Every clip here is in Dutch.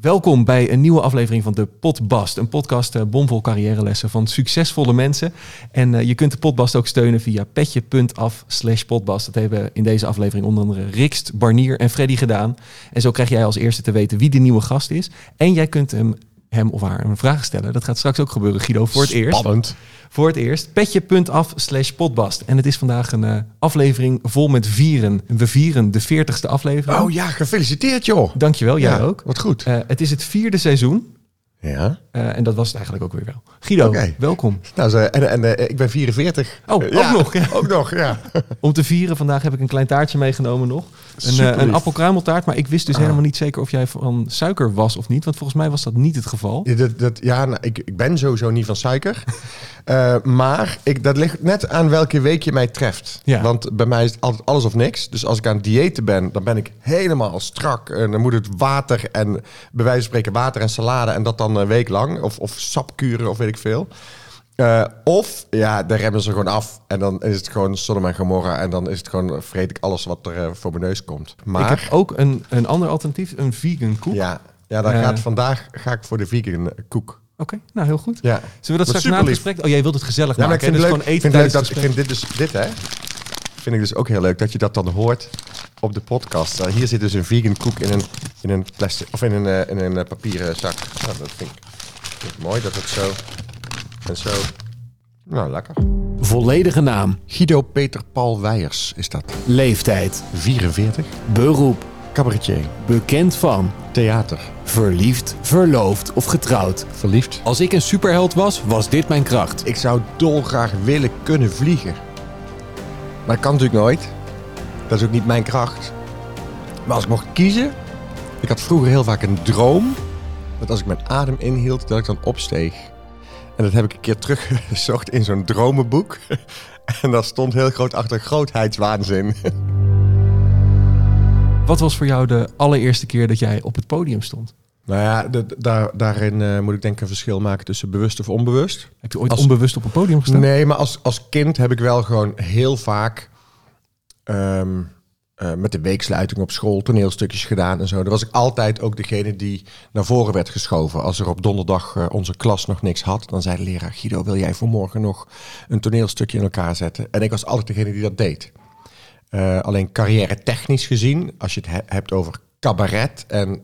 Welkom bij een nieuwe aflevering van de Potbast. Een podcast uh, bomvol carrièrelessen van succesvolle mensen. En uh, je kunt de Potbast ook steunen via petje.af slash potbast. Dat hebben in deze aflevering onder andere Rikst, Barnier en Freddy gedaan. En zo krijg jij als eerste te weten wie de nieuwe gast is. En jij kunt hem, hem of haar een vraag stellen. Dat gaat straks ook gebeuren, Guido, voor het eerst. Spannend. Voor het eerst. Petje.af slash potbast. En het is vandaag een uh, aflevering vol met vieren. We vieren de 40ste aflevering. Oh ja, gefeliciteerd joh. Dankjewel, jij ja, ook. Wat goed. Uh, het is het vierde seizoen. Ja. Uh, en dat was het eigenlijk ook weer wel. Guido, okay. welkom. Nou, en, en uh, ik ben 44. Oh, ook ja, nog. Ja. Ook nog, ja. Om te vieren, vandaag heb ik een klein taartje meegenomen nog. Een, uh, een appelkruimeltaart, maar ik wist dus ah. helemaal niet zeker of jij van suiker was of niet. Want volgens mij was dat niet het geval. Ja, dat, dat, ja nou, ik, ik ben sowieso niet van suiker. maar ik, dat ligt net aan welke week je mij treft. Ja. Want bij mij is het altijd alles of niks. Dus als ik aan het diëten ben, dan ben ik helemaal strak. En dan moet het water en bij wijze van spreken water en salade en dat dan een week lang. Of, of sapkuren of weet ik veel. Uh, of ja, daar remmen ze gewoon af. En dan is het gewoon Sodom en Gomorra. En dan is het gewoon, vreet ik alles wat er uh, voor mijn neus komt. Maar ik heb ook een, een ander alternatief, een vegan koek. Ja, ja dan uh, gaat vandaag ga ik voor de vegan koek. Oké, okay, nou heel goed. Ja. Zullen we dat straks na het gesprek? Oh, jij wilt het gezellig ja, maken. Maar ik vind, dus leuk, gewoon eten vind leuk dat, ik vind dit dus dit hè. Vind ik dus ook heel leuk dat je dat dan hoort op de podcast. hier zit dus een vegan koek in een, in een plastic of in een, in een papieren zak. Nou, dat vind ik, vind ik mooi dat het zo en zo. Nou, lekker. Volledige naam. Guido Peter Paul Weijers is dat. Leeftijd. 44. Beroep. Cabaretier. Bekend van. Theater. Verliefd, verloofd of getrouwd. Verliefd. Als ik een superheld was, was dit mijn kracht. Ik zou dolgraag willen kunnen vliegen. Maar dat kan natuurlijk nooit. Dat is ook niet mijn kracht. Maar als ik mocht kiezen... Ik had vroeger heel vaak een droom... dat als ik mijn adem inhield, dat ik dan opsteeg. En dat heb ik een keer teruggezocht in zo'n dromenboek. En daar stond heel groot achter grootheidswaanzin. Wat was voor jou de allereerste keer dat jij op het podium stond? Nou ja, de, daar, daarin uh, moet ik denk ik een verschil maken tussen bewust of onbewust. Heb je ooit als, onbewust op een podium gestaan? Nee, maar als, als kind heb ik wel gewoon heel vaak... Um, uh, met de weeksluiting op school toneelstukjes gedaan en zo. Dan was ik altijd ook degene die naar voren werd geschoven. Als er op donderdag uh, onze klas nog niks had, dan zei de leraar Guido, wil jij voor morgen nog een toneelstukje in elkaar zetten? En ik was altijd degene die dat deed. Uh, alleen carrière technisch gezien, als je het he hebt over cabaret en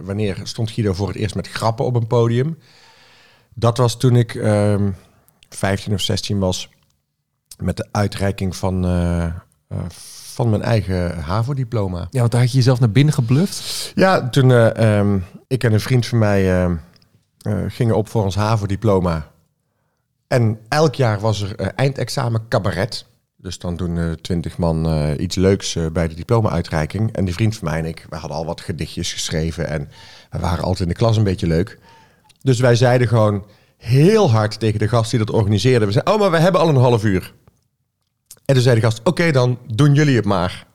wanneer stond Guido voor het eerst met grappen op een podium. Dat was toen ik 15 of 16 was met de uitreiking van van mijn eigen HAVO-diploma. Ja, want daar had je jezelf naar binnen gebluft? Ja, toen uh, um, ik en een vriend van mij uh, uh, gingen op voor ons HAVO-diploma. En elk jaar was er eindexamen cabaret. Dus dan doen twintig man iets leuks bij de diploma-uitreiking. En die vriend van mij en ik, we hadden al wat gedichtjes geschreven. En we waren altijd in de klas een beetje leuk. Dus wij zeiden gewoon heel hard tegen de gast die dat organiseerde. We zeiden, oh, maar we hebben al een half uur. En toen zei de gast, oké, dan doen jullie het maar.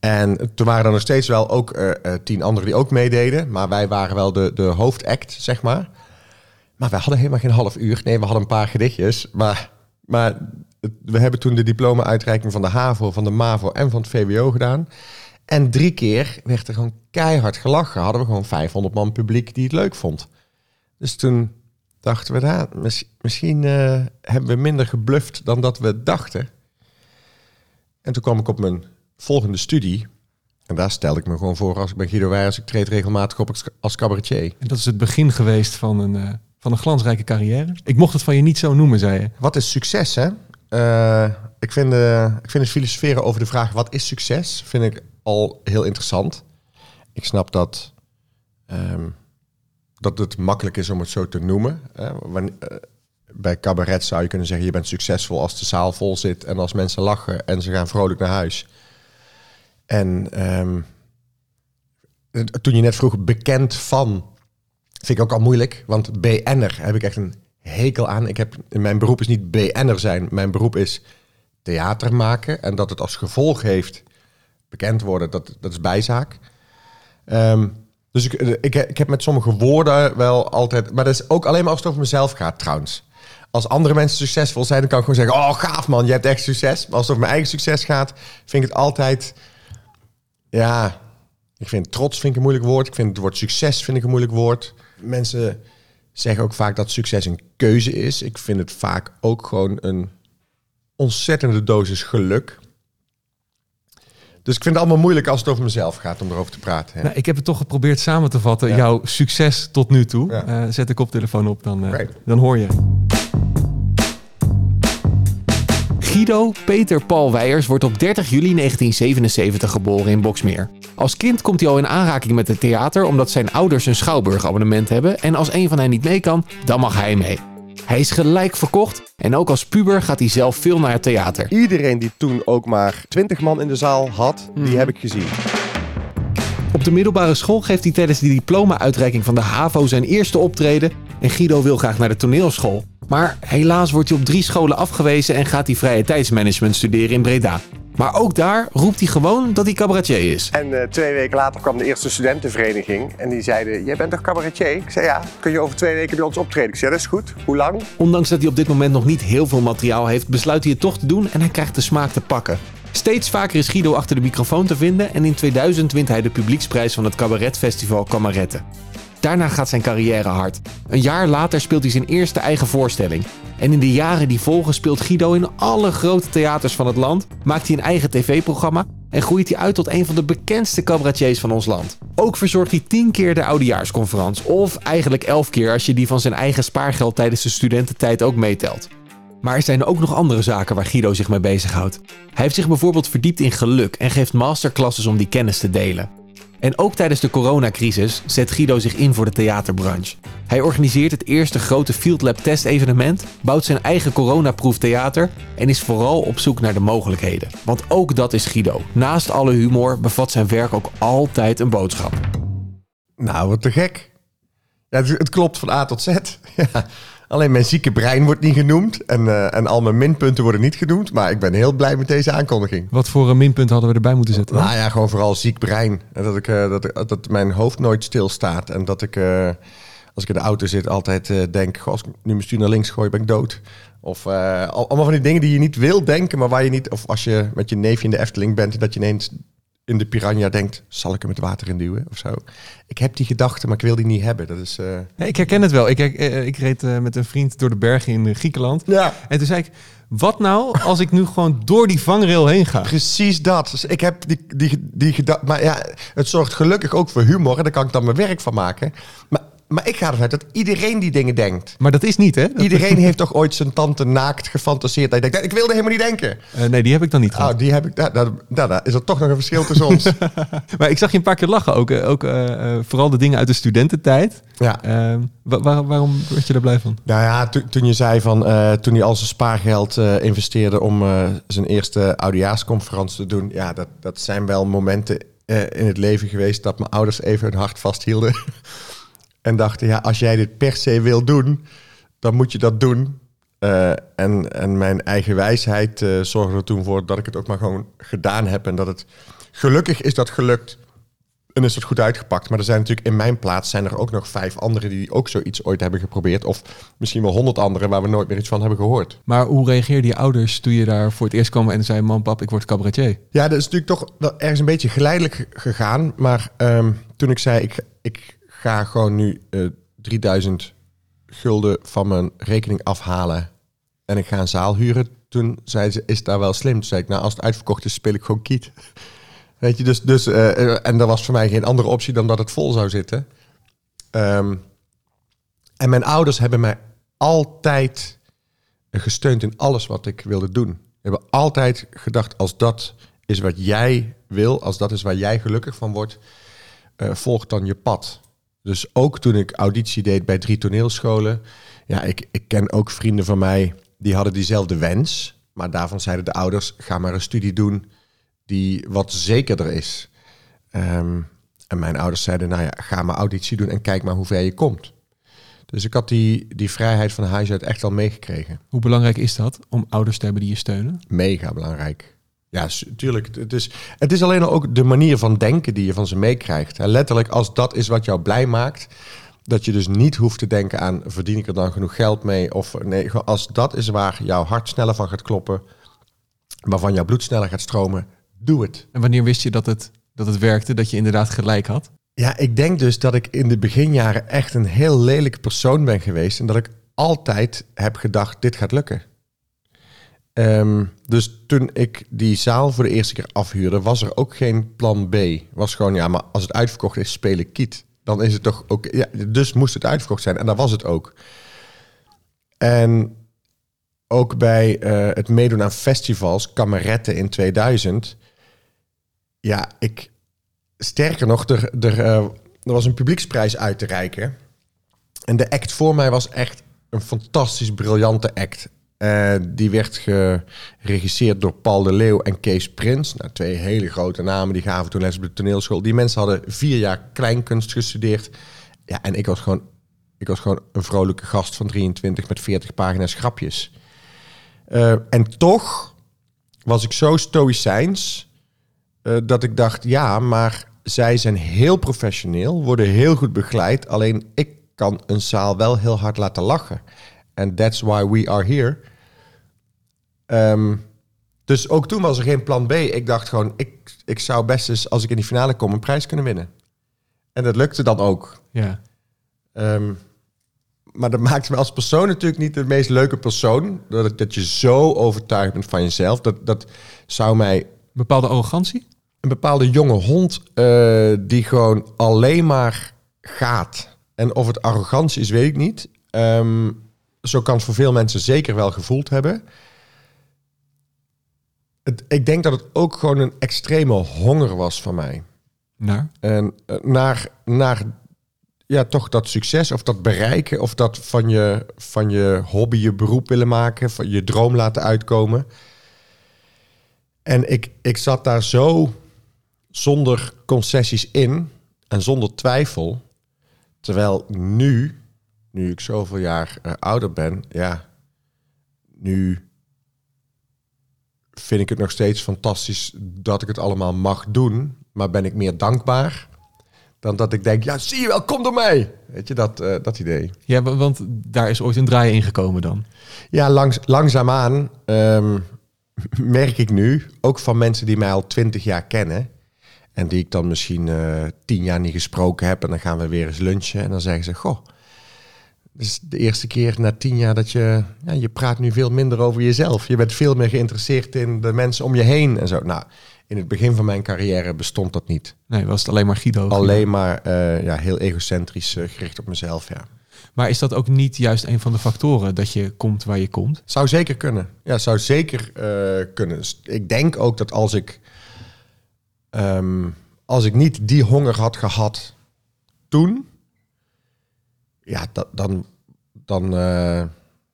En toen waren er nog steeds wel ook uh, uh, tien anderen die ook meededen. Maar wij waren wel de, de hoofdact, zeg maar. Maar wij hadden helemaal geen half uur. Nee, we hadden een paar gedichtjes. Maar, maar we hebben toen de diploma-uitreiking van de HAVO, van de MAVO en van het VWO gedaan. En drie keer werd er gewoon keihard gelachen. Hadden we gewoon 500 man publiek die het leuk vond. Dus toen dachten we, daar, misschien uh, hebben we minder gebluft dan dat we dachten. En toen kwam ik op mijn volgende studie. En daar stelde ik me gewoon voor als ik ben Guido Weijers. Ik treed regelmatig op als cabaretier. En dat is het begin geweest van een, uh, van een glansrijke carrière. Ik mocht het van je niet zo noemen, zei je. Wat is succes, hè? Uh, ik, vind, uh, ik vind het filosoferen over de vraag wat is succes, vind ik al heel interessant. Ik snap dat, um, dat het makkelijk is om het zo te noemen. Wanneer, bij cabaret zou je kunnen zeggen, je bent succesvol als de zaal vol zit en als mensen lachen en ze gaan vrolijk naar huis. En um, toen je net vroeg bekend van, vind ik ook al moeilijk, want BN'er heb ik echt een hekel aan. Ik heb, mijn beroep is niet BN'er zijn, mijn beroep is theater maken en dat het als gevolg heeft bekend worden, dat, dat is bijzaak. Um, dus ik, ik, ik heb met sommige woorden wel altijd, maar dat is ook alleen maar als het over mezelf gaat trouwens als andere mensen succesvol zijn, dan kan ik gewoon zeggen: Oh, gaaf man, je hebt echt succes. Maar als het over mijn eigen succes gaat, vind ik het altijd. Ja, Ik vind trots vind ik een moeilijk woord. Ik vind het woord succes vind ik een moeilijk woord. Mensen zeggen ook vaak dat succes een keuze is. Ik vind het vaak ook gewoon een ontzettende dosis geluk. Dus ik vind het allemaal moeilijk als het over mezelf gaat om erover te praten. hè. Nou, ik heb het toch geprobeerd samen te vatten. Ja. Jouw succes tot nu toe. Ja. Eh, zet de koptelefoon op, dan, Oké. dan hoor je. Guido Peter Paul Weijers wordt op 30 juli 1977 geboren in Boksmeer. Als kind komt hij al in aanraking met het theater omdat zijn ouders een schouwburgabonnement hebben en als een van hen niet mee kan, dan mag hij mee. Hij is gelijk verkocht en ook als puber gaat hij zelf veel naar het theater. Iedereen die toen ook maar 20 man in de zaal had, die heb ik gezien. Op de middelbare school geeft hij tijdens de diploma-uitreiking van de HAVO zijn eerste optreden en Guido wil graag naar de toneelschool. Maar helaas wordt hij op drie scholen afgewezen en gaat hij vrije tijdsmanagement studeren in Breda. Maar ook daar roept hij gewoon dat hij cabaretier is. En eh, twee weken later kwam de eerste studentenvereniging en die zeiden, jij bent toch cabaretier? Ik zei ja, kun je over twee weken bij ons optreden? Ik zei dat is goed, hoe lang? Ondanks dat hij op dit moment nog niet heel veel materiaal heeft, besluit hij het toch te doen en hij krijgt de smaak te pakken. Steeds vaker is Guido achter de microfoon te vinden en in 2000 wint hij de publieksprijs van het cabaretfestival Kameretten. Daarna gaat zijn carrière hard. Een jaar later speelt hij zijn eerste eigen voorstelling. En in de jaren die volgen speelt Guido in alle grote theaters van het land, maakt hij een eigen tv-programma en groeit hij uit tot een van de bekendste cabaretiers van ons land. Ook verzorgt hij 10 keer de oudejaarsconferentie, of eigenlijk 11 keer als je die van zijn eigen spaargeld tijdens de studententijd ook meetelt. Maar er zijn ook nog andere zaken waar Guido zich mee bezighoudt. Hij heeft zich bijvoorbeeld verdiept in geluk en geeft masterclasses om die kennis te delen. En ook tijdens de coronacrisis zet Guido zich in voor de theaterbranche. Hij organiseert het eerste grote Field Lab testevenement, bouwt zijn eigen coronaproof theater en is vooral op zoek naar de mogelijkheden. Want ook dat is Guido. Naast alle humor bevat zijn werk ook altijd een boodschap. Nou, wat te gek. Ja, het klopt van A tot Z. Ja. Alleen mijn zieke brein wordt niet genoemd. En, eh, en al mijn minpunten worden niet genoemd. Maar ik ben heel blij met deze aankondiging. Wat voor een minpunt hadden we erbij moeten zetten? Nou ja, gewoon vooral ziek brein. En dat, ik, eh, dat, dat mijn hoofd nooit stilstaat. En dat ik, eh, als ik in de auto zit, altijd eh, denk... Goh, als ik nu mijn stuur naar links gooi, ben ik dood. Of eh, al- allemaal van die dingen die je niet wil denken, maar waar je niet... Of als je met je neefje in de Efteling bent, dat je ineens in de piranha denkt... Zal ik hem het water in duwen of zo? Ik heb die gedachte, maar ik wil die niet hebben. Dat is... eh, ik herken het wel. Ik, her- eh, ik reed eh, met een vriend door de bergen in eh, Griekenland. Ja, En toen zei ik, wat nou als ik nu gewoon door die vangrail heen ga? Precies dat. Dus ik heb die, die, die gedachte. Maar ja, het zorgt gelukkig ook voor humor. En daar kan ik dan mijn werk van maken. Maar, maar ik ga ervan uit dat iedereen die dingen denkt. Maar dat is niet, hè? Iedereen heeft toch ooit zijn tante naakt gefantaseerd. Dat je denkt, ik wilde helemaal niet denken. Eh, nee, die heb ik dan niet gehad. Nou, die heb ik. Daar, daar, daar, daar is er toch nog een verschil tussen ons. Maar ik zag je een paar keer lachen ook. eh, ook eh, vooral de dingen uit de studententijd. ja. Eh, waar- waarom word je er blij van? Nou ja, to- toen je zei van toen hij al zijn spaargeld investeerde om zijn eerste oudejaarsconferentie te doen. Ja, dat, dat zijn wel momenten in het leven geweest dat mijn ouders even hun hart vasthielden. en dachten, ja, als jij dit per se wil doen, dan moet je dat doen. Eh, en, en mijn eigen wijsheid eh, zorgde er toen voor dat ik het ook maar gewoon gedaan heb. En dat het gelukkig is dat gelukt. En is het goed uitgepakt. Maar er zijn natuurlijk in mijn plaats zijn er ook nog vijf anderen die ook zoiets ooit hebben geprobeerd. Of misschien wel honderd anderen waar we nooit meer iets van hebben gehoord. Maar hoe reageerden je ouders toen je daar voor het eerst kwam en zei... Mam, pap, ik word cabaretier. Ja, dat is natuurlijk toch wel ergens een beetje geleidelijk gegaan. Maar ehm, toen ik zei, ik, ik ga gewoon nu eh 3000 gulden van mijn rekening afhalen en ik ga een zaal huren. Toen zei ze, is daar wel slim? Toen zei ik, nou als het uitverkocht is, speel ik gewoon kiet. Weet je, dus, dus eh, eh, en er was voor mij geen andere optie dan dat het vol zou zitten. Ehm, en mijn ouders hebben mij altijd gesteund in alles wat ik wilde doen. Hebben altijd gedacht, als dat is wat jij wil, als dat is waar jij gelukkig van wordt, eh, volg dan je pad. Dus ook toen ik auditie deed bij drie toneelscholen, ja, ik, ik ken ook vrienden van mij die hadden diezelfde wens, maar daarvan zeiden de ouders, ga maar een studie doen die wat zekerder is. Ehm, en mijn ouders zeiden, nou ja, ga maar auditie doen en kijk maar hoe ver je komt. Dus ik had die, die vrijheid van huis uit echt al meegekregen. Hoe belangrijk is dat om ouders te hebben die je steunen? Mega belangrijk. Ja, tuurlijk. Het is, het is alleen al ook de manier van denken die je van ze meekrijgt. Letterlijk, als dat is wat jou blij maakt, dat je dus niet hoeft te denken aan verdien ik er dan genoeg geld mee? Of nee, als dat is waar jouw hart sneller van gaat kloppen, waarvan jouw bloed sneller gaat stromen, doe het. En wanneer wist je dat het dat het werkte, dat je inderdaad gelijk had? Ja, ik denk dus dat ik in de beginjaren echt een heel lelijke persoon ben geweest. En dat ik altijd heb gedacht, dit gaat lukken. Ehm, dus toen ik die zaal voor de eerste keer afhuurde, was er ook geen plan B. Was gewoon, ja, maar als het uitverkocht is, spelen kiet. Dan is het toch ook, ja, dus moest het uitverkocht zijn. En dat was het ook. En ook bij eh, het meedoen aan festivals, kameretten in 2000. Ja, ik, sterker nog, er, er, eh, er was een publieksprijs uit te reiken. En de act voor mij was echt een fantastisch briljante act. Eh, die werd geregisseerd door Paul de Leeuw en Kees Prins. Nou, twee hele grote namen, die gaven toen les op de toneelschool. Die mensen hadden vier jaar kleinkunst gestudeerd. Ja, en ik was gewoon, ik was gewoon een vrolijke gast van 23 met 40 pagina's grapjes. Eh, en toch was ik zo stoïcijns eh, dat ik dacht, ja, maar zij zijn heel professioneel, worden heel goed begeleid. Alleen ik kan een zaal wel heel hard laten lachen. En that's why we are here. Ehm, dus ook toen was er geen plan B. Ik dacht gewoon, ik, ik zou best eens, als ik in die finale kom, een prijs kunnen winnen. En dat lukte dan ook. Ja. Ehm, maar dat maakt me als persoon natuurlijk niet de meest leuke persoon. Dat, dat je zo overtuigd bent van jezelf. Dat, dat zou mij Bepaalde arrogantie? een bepaalde jonge hond eh, die gewoon alleen maar gaat. En of het arrogantie is, weet ik niet. Ehm, zo kan het voor veel mensen zeker wel gevoeld hebben. Het, ik denk dat het ook gewoon een extreme honger was van mij. Naar? En eh, naar, naar ja, toch dat succes of dat bereiken of dat van je, van je hobby je beroep willen maken, van je droom laten uitkomen. En ik, ik zat daar zo zonder concessies in en zonder twijfel. Terwijl nu, nu ik zoveel jaar eh, ouder ben, ja, nu vind ik het nog steeds fantastisch dat ik het allemaal mag doen. Maar ben ik meer dankbaar dan dat ik denk, ja, zie je wel, kom door mij. Weet je, dat, eh, dat idee. Ja, wa- want daar is ooit een draai in gekomen dan. Ja, langs, langzaamaan ehm, merk ik nu, ook van mensen die mij al twintig jaar kennen... en die ik dan misschien eh, tien jaar niet gesproken heb... en dan gaan we weer eens lunchen en dan zeggen ze... goh, is de eerste keer na tien jaar dat je... Ja, je praat nu veel minder over jezelf. Je bent veel meer geïnteresseerd in de mensen om je heen en zo. Nou, in het begin van mijn carrière bestond dat niet. Nee, was het alleen maar Guido. Alleen maar eh, ja, heel egocentrisch eh, gericht op mezelf, ja. Maar is dat ook niet juist een van de factoren dat je komt waar je komt? Zou zeker kunnen. Ja, zou zeker eh, kunnen. S- Ik denk ook dat als ik, ehm, als ik niet die honger had gehad toen, ja, dat, dan, dan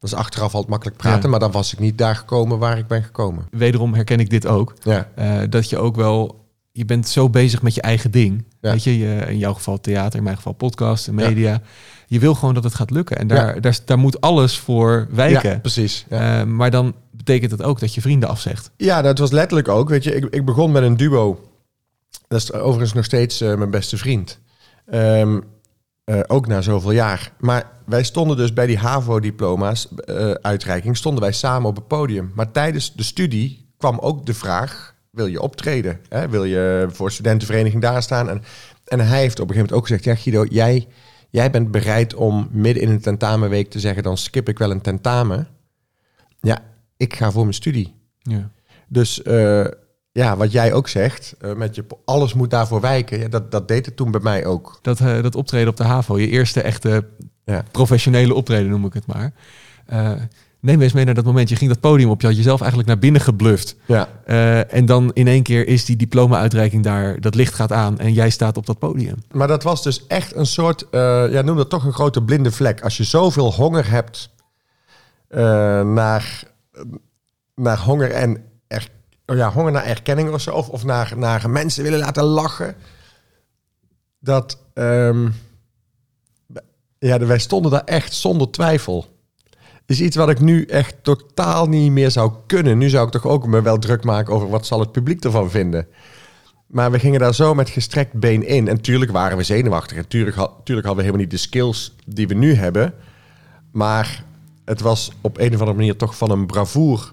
is achteraf altijd makkelijk praten, Ja. maar dan was ik niet daar gekomen waar ik ben gekomen. Wederom herken ik dit ook. Ja, Eh, dat je ook wel, je bent zo bezig met je eigen ding. Ja. Weet je, je, in jouw geval theater, in mijn geval podcast media. Je wil gewoon dat het gaat lukken. En daar, daar, daar moet alles voor wijken. precies. Ja. Eh, maar dan betekent het ook dat je vrienden afzegt. Ja, dat was letterlijk ook. Weet je, ik, ik begon met een duo. Dat is overigens nog steeds mijn beste vriend. Ehm, eh, ook na zoveel jaar. Maar wij stonden dus bij die HAVO-diploma's eh, uitreiking, stonden wij samen op het podium. Maar tijdens de studie kwam ook de vraag, wil je optreden? Hè? Wil je voor studentenvereniging daar staan? En, en hij heeft op een gegeven moment ook gezegd, ja Guido, jij, jij bent bereid om midden in een tentamenweek te zeggen, dan skip ik wel een tentamen. Ja, ik ga voor mijn studie. Ja. Dus eh, ja, wat jij ook zegt, eh, met je, alles moet daarvoor wijken. Ja, dat, dat deed het toen bij mij ook. Dat, eh, dat optreden op de HAVO, je eerste echte Ja. professionele optreden noem ik het maar. Eh, neem eens mee naar dat moment. Je ging dat podium op, je had jezelf eigenlijk naar binnen gebluft. Ja, en dan in één keer is die diploma-uitreiking daar, dat licht gaat aan en jij staat op dat podium. maar dat was dus echt een soort, ja, noem dat toch een grote blinde vlek. Als je zoveel honger hebt naar, naar honger en oh ja, honger naar erkenning of zo, of, of naar, naar mensen willen laten lachen, dat, ehm, ja, wij stonden daar echt zonder twijfel. is iets wat ik nu echt totaal niet meer zou kunnen. Nu zou ik toch ook me wel druk maken over wat zal het publiek ervan vinden. Maar we gingen daar zo met gestrekt been in. En tuurlijk waren we zenuwachtig. En tuurlijk, tuurlijk hadden we helemaal niet de skills die we nu hebben. Maar het was op een of andere manier toch van een bravoer.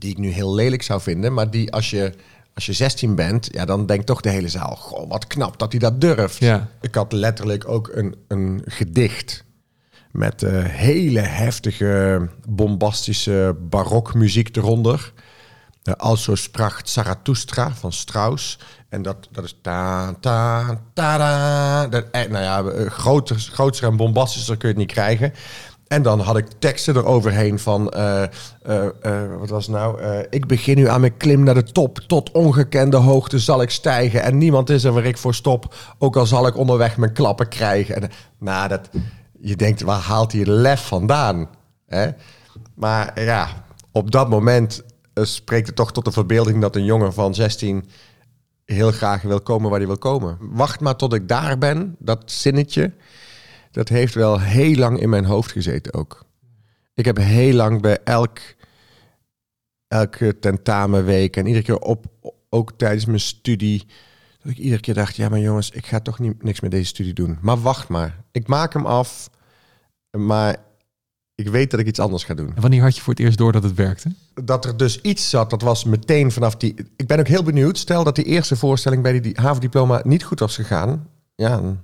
Die ik nu heel lelijk zou vinden. Maar die als je, als je 16 bent, ja, dan denkt toch de hele zaal, goh, wat knap dat hij dat durft. Ja. Ik had letterlijk ook een, een gedicht met eh, hele heftige, bombastische barokmuziek eronder. Uh, also spracht Zarathustra van Strauss. En dat, dat is ta ta ta da. Dat, eh, nou ja, eh, groter, groter en bombastischer kun je het niet krijgen. En dan had ik teksten eroverheen van, eh, eh, eh, wat was nou? Ik begin nu aan mijn klim naar de top. Tot ongekende hoogte zal ik stijgen. En niemand is er waar ik voor stop. Ook al zal ik onderweg mijn klappen krijgen. En, nou, dat, je denkt, waar haalt hij lef vandaan? Hè? Maar ja, op dat moment spreekt het toch tot de verbeelding dat een jongen van 16 heel graag wil komen waar hij wil komen. Wacht maar tot ik daar ben, dat zinnetje, dat heeft wel heel lang in mijn hoofd gezeten ook. Ik heb heel lang bij elk, elke tentamenweek en iedere keer op, ook tijdens mijn studie, dat ik iedere keer dacht, ja maar jongens, ik ga toch niet, niks met deze studie doen. Maar wacht maar, ik maak hem af, maar ik weet dat ik iets anders ga doen En wanneer had je voor het eerst door dat het werkte? dat er dus iets zat, dat was meteen vanaf die... Ik ben ook heel benieuwd, stel dat die eerste voorstelling bij die, die havendiploma niet goed was gegaan. Ja,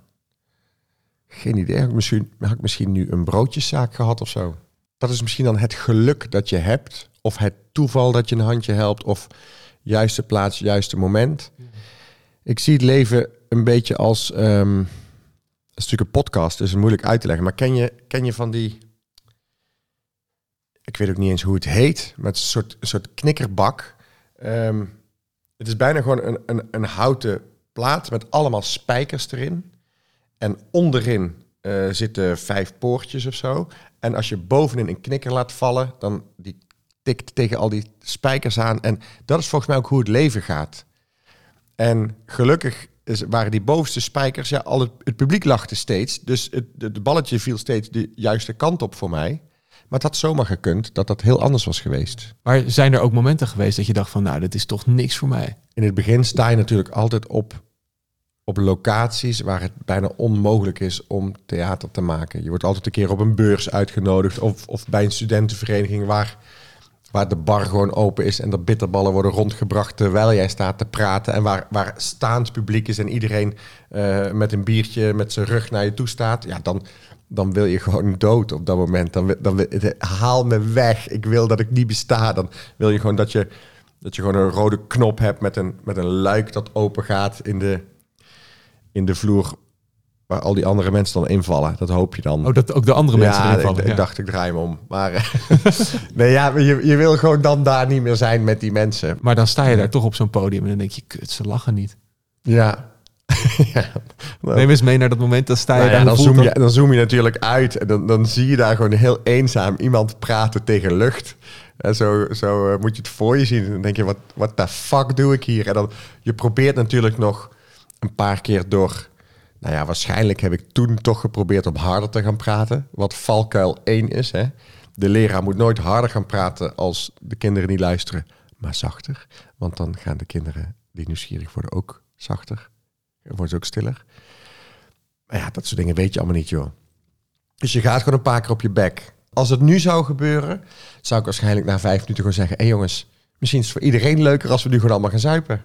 geen idee. Had ik, misschien, had ik misschien nu een broodjeszaak gehad of zo. Dat is misschien dan het geluk dat je hebt. Of het toeval dat je een handje helpt. Of juiste plaats, juiste moment. Ik zie het leven een beetje als... ehm het is natuurlijk een podcast, dus moeilijk uit te leggen. Maar ken je, ken je van die ik weet ook niet eens hoe het heet, maar het is een soort, een soort knikkerbak. Ehm, het is bijna gewoon een, een, een houten plaat met allemaal spijkers erin. En onderin eh, zitten vijf poortjes of zo. En als je bovenin een knikker laat vallen, dan die tikt tegen al die spijkers aan. En dat is volgens mij ook hoe het leven gaat. En gelukkig is, waren die bovenste spijkers, ja, al het, het publiek lachte steeds. Dus het, het balletje viel steeds de juiste kant op voor mij. Maar het had zomaar gekund dat dat heel anders was geweest. Maar zijn er ook momenten geweest dat je dacht van, nou, dit is toch niks voor mij? In het begin sta je natuurlijk altijd op, op locaties waar het bijna onmogelijk is om theater te maken. Je wordt altijd een keer op een beurs uitgenodigd of, of bij een studentenvereniging waar, waar de bar gewoon open is en de bitterballen worden rondgebracht terwijl jij staat te praten. En waar, waar staand publiek is en iedereen eh, met een biertje met zijn rug naar je toe staat. Ja, dan, dan wil je gewoon dood op dat moment. Dan, dan haal me weg. Ik wil dat ik niet besta. Dan wil je gewoon dat je, dat je gewoon een rode knop hebt met een, met een luik dat open gaat in de, in de vloer. Waar al die andere mensen dan invallen. Dat hoop je dan. Oh, dat ook de andere mensen ja, erin ik, ja. dacht ik draai hem om. Maar eh, nee, ja, je, je wil gewoon dan daar niet meer zijn met die mensen. Maar dan sta je daar toch op zo'n podium en dan denk je, kut, ze lachen niet. Ja. ja. Neem eens mee naar dat moment, dan sta je Nou ja, daar. dan, hoe voelt zoom je, dan zoom je natuurlijk uit. En dan, dan zie je daar gewoon heel eenzaam iemand praten tegen lucht. En zo, zo eh, moet je het voor je zien. En dan denk je, wat the fuck doe ik hier? En dan, je probeert natuurlijk nog een paar keer door... Nou ja, waarschijnlijk heb ik toen toch geprobeerd om harder te gaan praten. Wat valkuil 1 is, hè. De leraar moet nooit harder gaan praten als de kinderen niet luisteren. Maar zachter. Want dan gaan de kinderen die nieuwsgierig worden ook zachter. Dan worden ze ook stiller. Maar ja, dat soort dingen weet je allemaal niet, joh. Dus je gaat gewoon een paar keer op je bek. Als het nu zou gebeuren, zou ik waarschijnlijk na vijf minuten gewoon zeggen... hé jongens, misschien is het voor iedereen leuker als we nu gewoon allemaal gaan zuipen.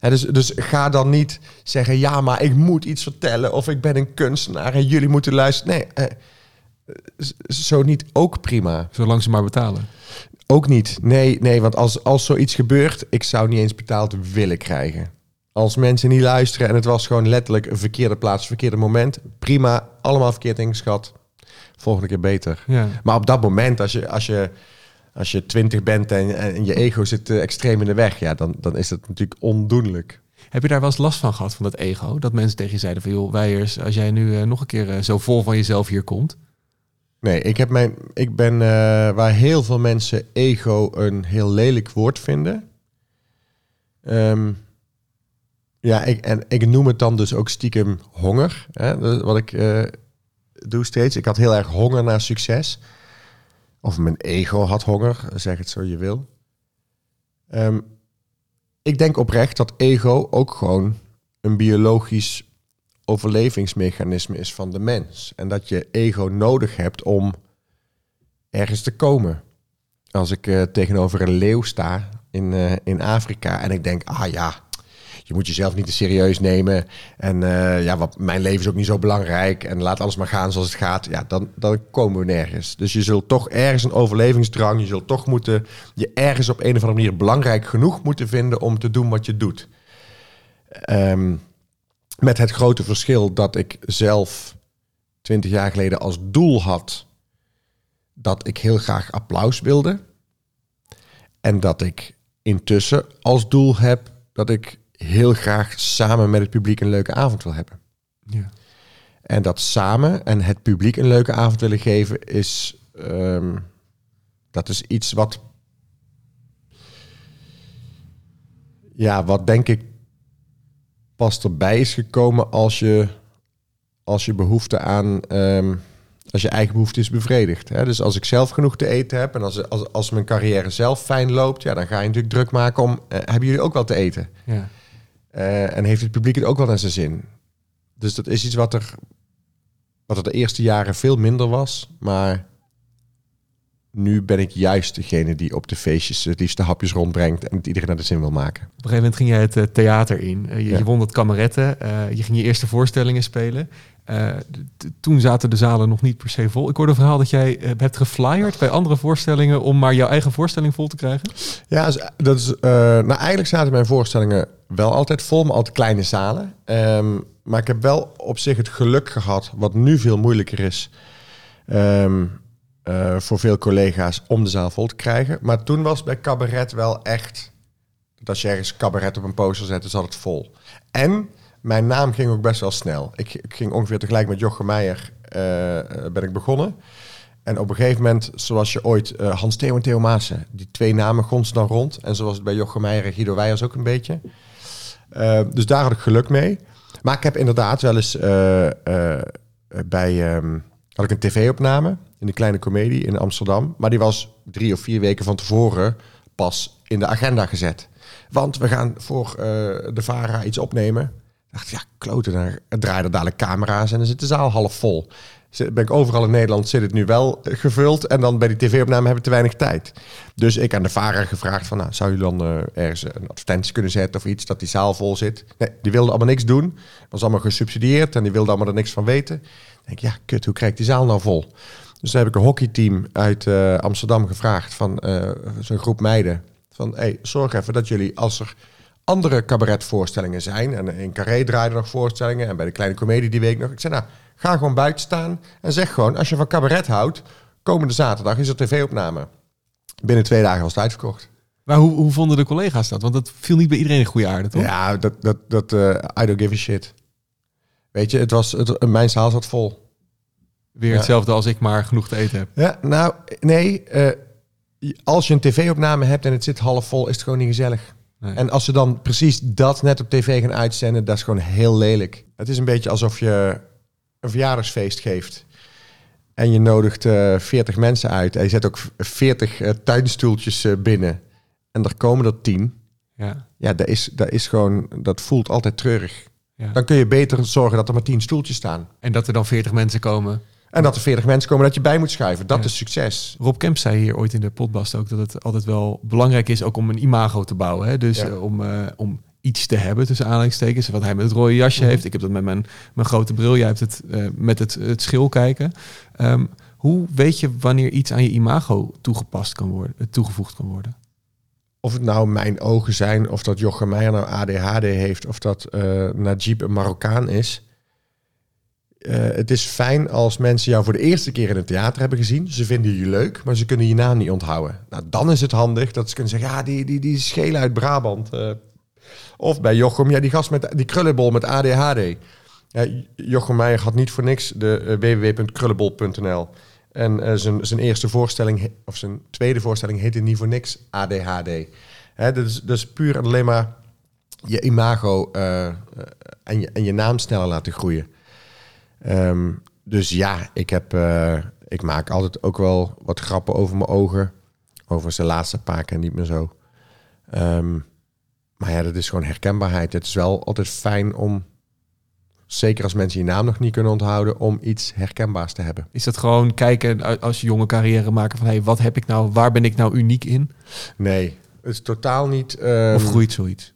Dus, dus ga dan niet zeggen, ja, maar ik moet iets vertellen... of ik ben een kunstenaar en jullie moeten luisteren. Nee, eh, zo niet ook prima. Zolang ze maar betalen. Ook niet. Nee, nee want als, als zoiets gebeurt, ik zou niet eens betaald willen krijgen. Als mensen niet luisteren en het was gewoon letterlijk een verkeerde plaats, verkeerde moment. Prima, allemaal verkeerd ingeschat. Volgende keer beter. Ja. Maar op dat moment, als je, als je, als je twintig bent en, en je ego zit eh, extreem in de weg, ja, dan, dan is het natuurlijk ondoenlijk. Heb je daar wel eens last van gehad, van dat ego? Dat mensen tegen je zeiden van, joh, Weijers, als jij nu eh, nog een keer eh, zo vol van jezelf hier komt. Nee, ik, heb mijn, ik ben waar heel veel mensen ego een heel lelijk woord vinden. Ehm, ja, ik, en ik noem het dan dus ook stiekem honger. Hè, dat- wat ik doe steeds. Ik had heel erg honger naar succes. Of mijn ego had honger, zeg het zo je wil. Ehm, ik denk oprecht dat ego ook gewoon een biologisch overlevingsmechanisme is van de mens. En dat je ego nodig hebt om ergens te komen. Als ik eh, tegenover een leeuw sta in, eh, in Afrika. En ik denk, ah ja, je moet jezelf niet te serieus nemen. En eh, ja, wat, mijn leven is ook niet zo belangrijk. En laat alles maar gaan zoals het gaat. Ja, dan, dan komen we nergens. Dus je zult toch ergens een overlevingsdrang. Je zult toch moeten je ergens op een of andere manier belangrijk genoeg moeten vinden om te doen wat je doet. Ehm, met het grote verschil dat ik zelf twintig jaar geleden als doel had dat ik heel graag applaus wilde. En dat ik intussen als doel heb dat ik heel graag samen met het publiek een leuke avond wil hebben. Ja. En dat samen en het publiek een leuke avond willen geven is, ehm, dat is iets wat, ja, wat denk ik pas erbij is gekomen als je, als je behoefte aan, ehm, als je eigen behoefte is bevredigd. Hè? Dus als ik zelf genoeg te eten heb en als, als, als mijn carrière zelf fijn loopt, ja, dan ga je natuurlijk druk maken om, eh, hebben jullie ook wel te eten? Ja. Eh, en heeft het publiek het ook wel naar zijn zin? Dus dat is iets wat er, wat er de eerste jaren veel minder was. Maar nu ben ik juist degene die op de feestjes het liefste hapjes rondbrengt en het iedereen naar de zin wil maken. Op een gegeven moment ging jij het eh, theater in. Eh, je, Ja. je won het kameretten. je ging je eerste voorstellingen spelen. Eh, toen zaten de zalen nog niet per se vol. Ik hoorde een verhaal dat jij eh, hebt geflyerd bij andere voorstellingen om maar jouw eigen voorstelling vol te krijgen. Ja, dat is, eh, nou eigenlijk zaten mijn voorstellingen wel altijd vol, maar altijd kleine zalen. Ehm, maar ik heb wel op zich het geluk gehad, wat nu veel moeilijker is ehm, eh, voor veel collega's om de zaal vol te krijgen. Maar toen was bij cabaret wel echt, dat als je ergens cabaret op een poster zette, zat het vol. En mijn naam ging ook best wel snel. Ik, ging ongeveer tegelijk met Jochem Meijer eh, eh, ben ik begonnen. En op een gegeven moment, zoals je ooit eh, Hans Theo en Theo Maassen, die twee namen gonsten dan rond. En zoals het bij Jochem Meijer en Guido Weijers ook een beetje. Dus daar had ik geluk mee. Maar ik heb inderdaad wel eens bij, ehm, had ik een tv-opname in de Kleine Comedie in Amsterdam. Maar die was drie of vier weken van tevoren pas in de agenda gezet. Want we gaan voor de VARA iets opnemen. Dacht, ja, kloten, dan draaien er dadelijk camera's en dan zit de zaal half vol. Ben ik overal in Nederland zit het nu wel eh, gevuld en dan bij die tv-opname hebben we te weinig tijd. Dus ik aan de VARA gevraagd van, nou, zou je dan eh, ergens een advertentie kunnen zetten of iets dat die zaal vol zit? Nee, die wilden allemaal niks doen. Was allemaal gesubsidieerd en die wilden allemaal er niks van weten. Ik denk, ja, kut, hoe krijg ik die zaal nou vol? Dus toen heb ik een hockeyteam uit eh, Amsterdam gevraagd van eh, zo'n groep meiden. Van, hey, zorg even dat jullie, als er andere cabaretvoorstellingen zijn... en in Carré draaien nog voorstellingen... en bij de Kleine Comedie die week nog. Ik zei, nou, ga gewoon buiten staan en zeg gewoon... als je van cabaret houdt, komende zaterdag is er tv-opname. Binnen twee dagen was het uitverkocht. Maar hoe, hoe vonden de collega's dat? Want dat viel niet bij iedereen in goede aarde, toch? Ja, dat, dat, dat eh, I don't give a shit. Weet je, het was, het, mijn zaal zat vol. Weer Ja. hetzelfde als ik maar genoeg te eten heb. Ja, nou, nee. eh, als je een tv-opname hebt en het zit half vol, is het gewoon niet gezellig. Nee. En als ze dan precies dat net op tv gaan uitzenden, dat is gewoon heel lelijk. Het is een beetje alsof je een verjaardagsfeest geeft. En je nodigt eh 40 mensen uit. En je zet ook 40 eh, tuinstoeltjes eh, binnen. En er komen er 10. Ja. Ja, dat is, dat is gewoon, dat voelt altijd treurig. Ja. Dan kun je beter zorgen dat er maar 10 stoeltjes staan. En dat er dan 40 mensen komen. En dat er 40 mensen komen dat je bij moet schuiven. Dat Ja. is succes. Rob Kemp zei hier ooit in de podcast ook dat het altijd wel belangrijk is ook om een imago te bouwen. Hè? Dus Ja. eh, om, eh, om iets te hebben tussen aanhalingstekens. Wat hij met het rode jasje Mhm. heeft. Ik heb dat met mijn, mijn grote bril. Jij hebt het eh, met het, het schil kijken. Ehm, hoe weet je wanneer iets aan je imago toegepast kan worden, toegevoegd kan worden? Of het nou mijn ogen zijn, of dat Jochem Meijer nou ADHD heeft, of dat Najib een Marokkaan is. Eh, het is fijn als mensen jou voor de eerste keer in het theater hebben gezien. Ze vinden je leuk, maar ze kunnen je naam niet onthouden. Nou, dan is het handig dat ze kunnen zeggen, ja, die, die, die schelen uit Brabant. eh. of bij Jochem, ja, die gast met die krullenbol met ADHD. Jochem Meijer had niet voor niks de eh, www.krullenbol.nl. En zijn, zijn eerste voorstelling, of zijn tweede voorstelling, heette niet voor niks ADHD. Hè, dat, is, puur en alleen maar je imago en, je, en je naam sneller laten groeien. Ehm, dus ja, ik, heb, eh, ik maak altijd ook wel wat grappen over mijn ogen. Over zijn laatste paar keer niet meer zo. Ehm, maar ja, dat is gewoon herkenbaarheid. Het is wel altijd fijn om, zeker als mensen je naam nog niet kunnen onthouden, om iets herkenbaars te hebben. Is dat gewoon kijken als je jonge carrière maken van hey, wat heb ik nou, waar ben ik nou uniek in? Nee, Het is totaal niet... ehm, of groeit zoiets?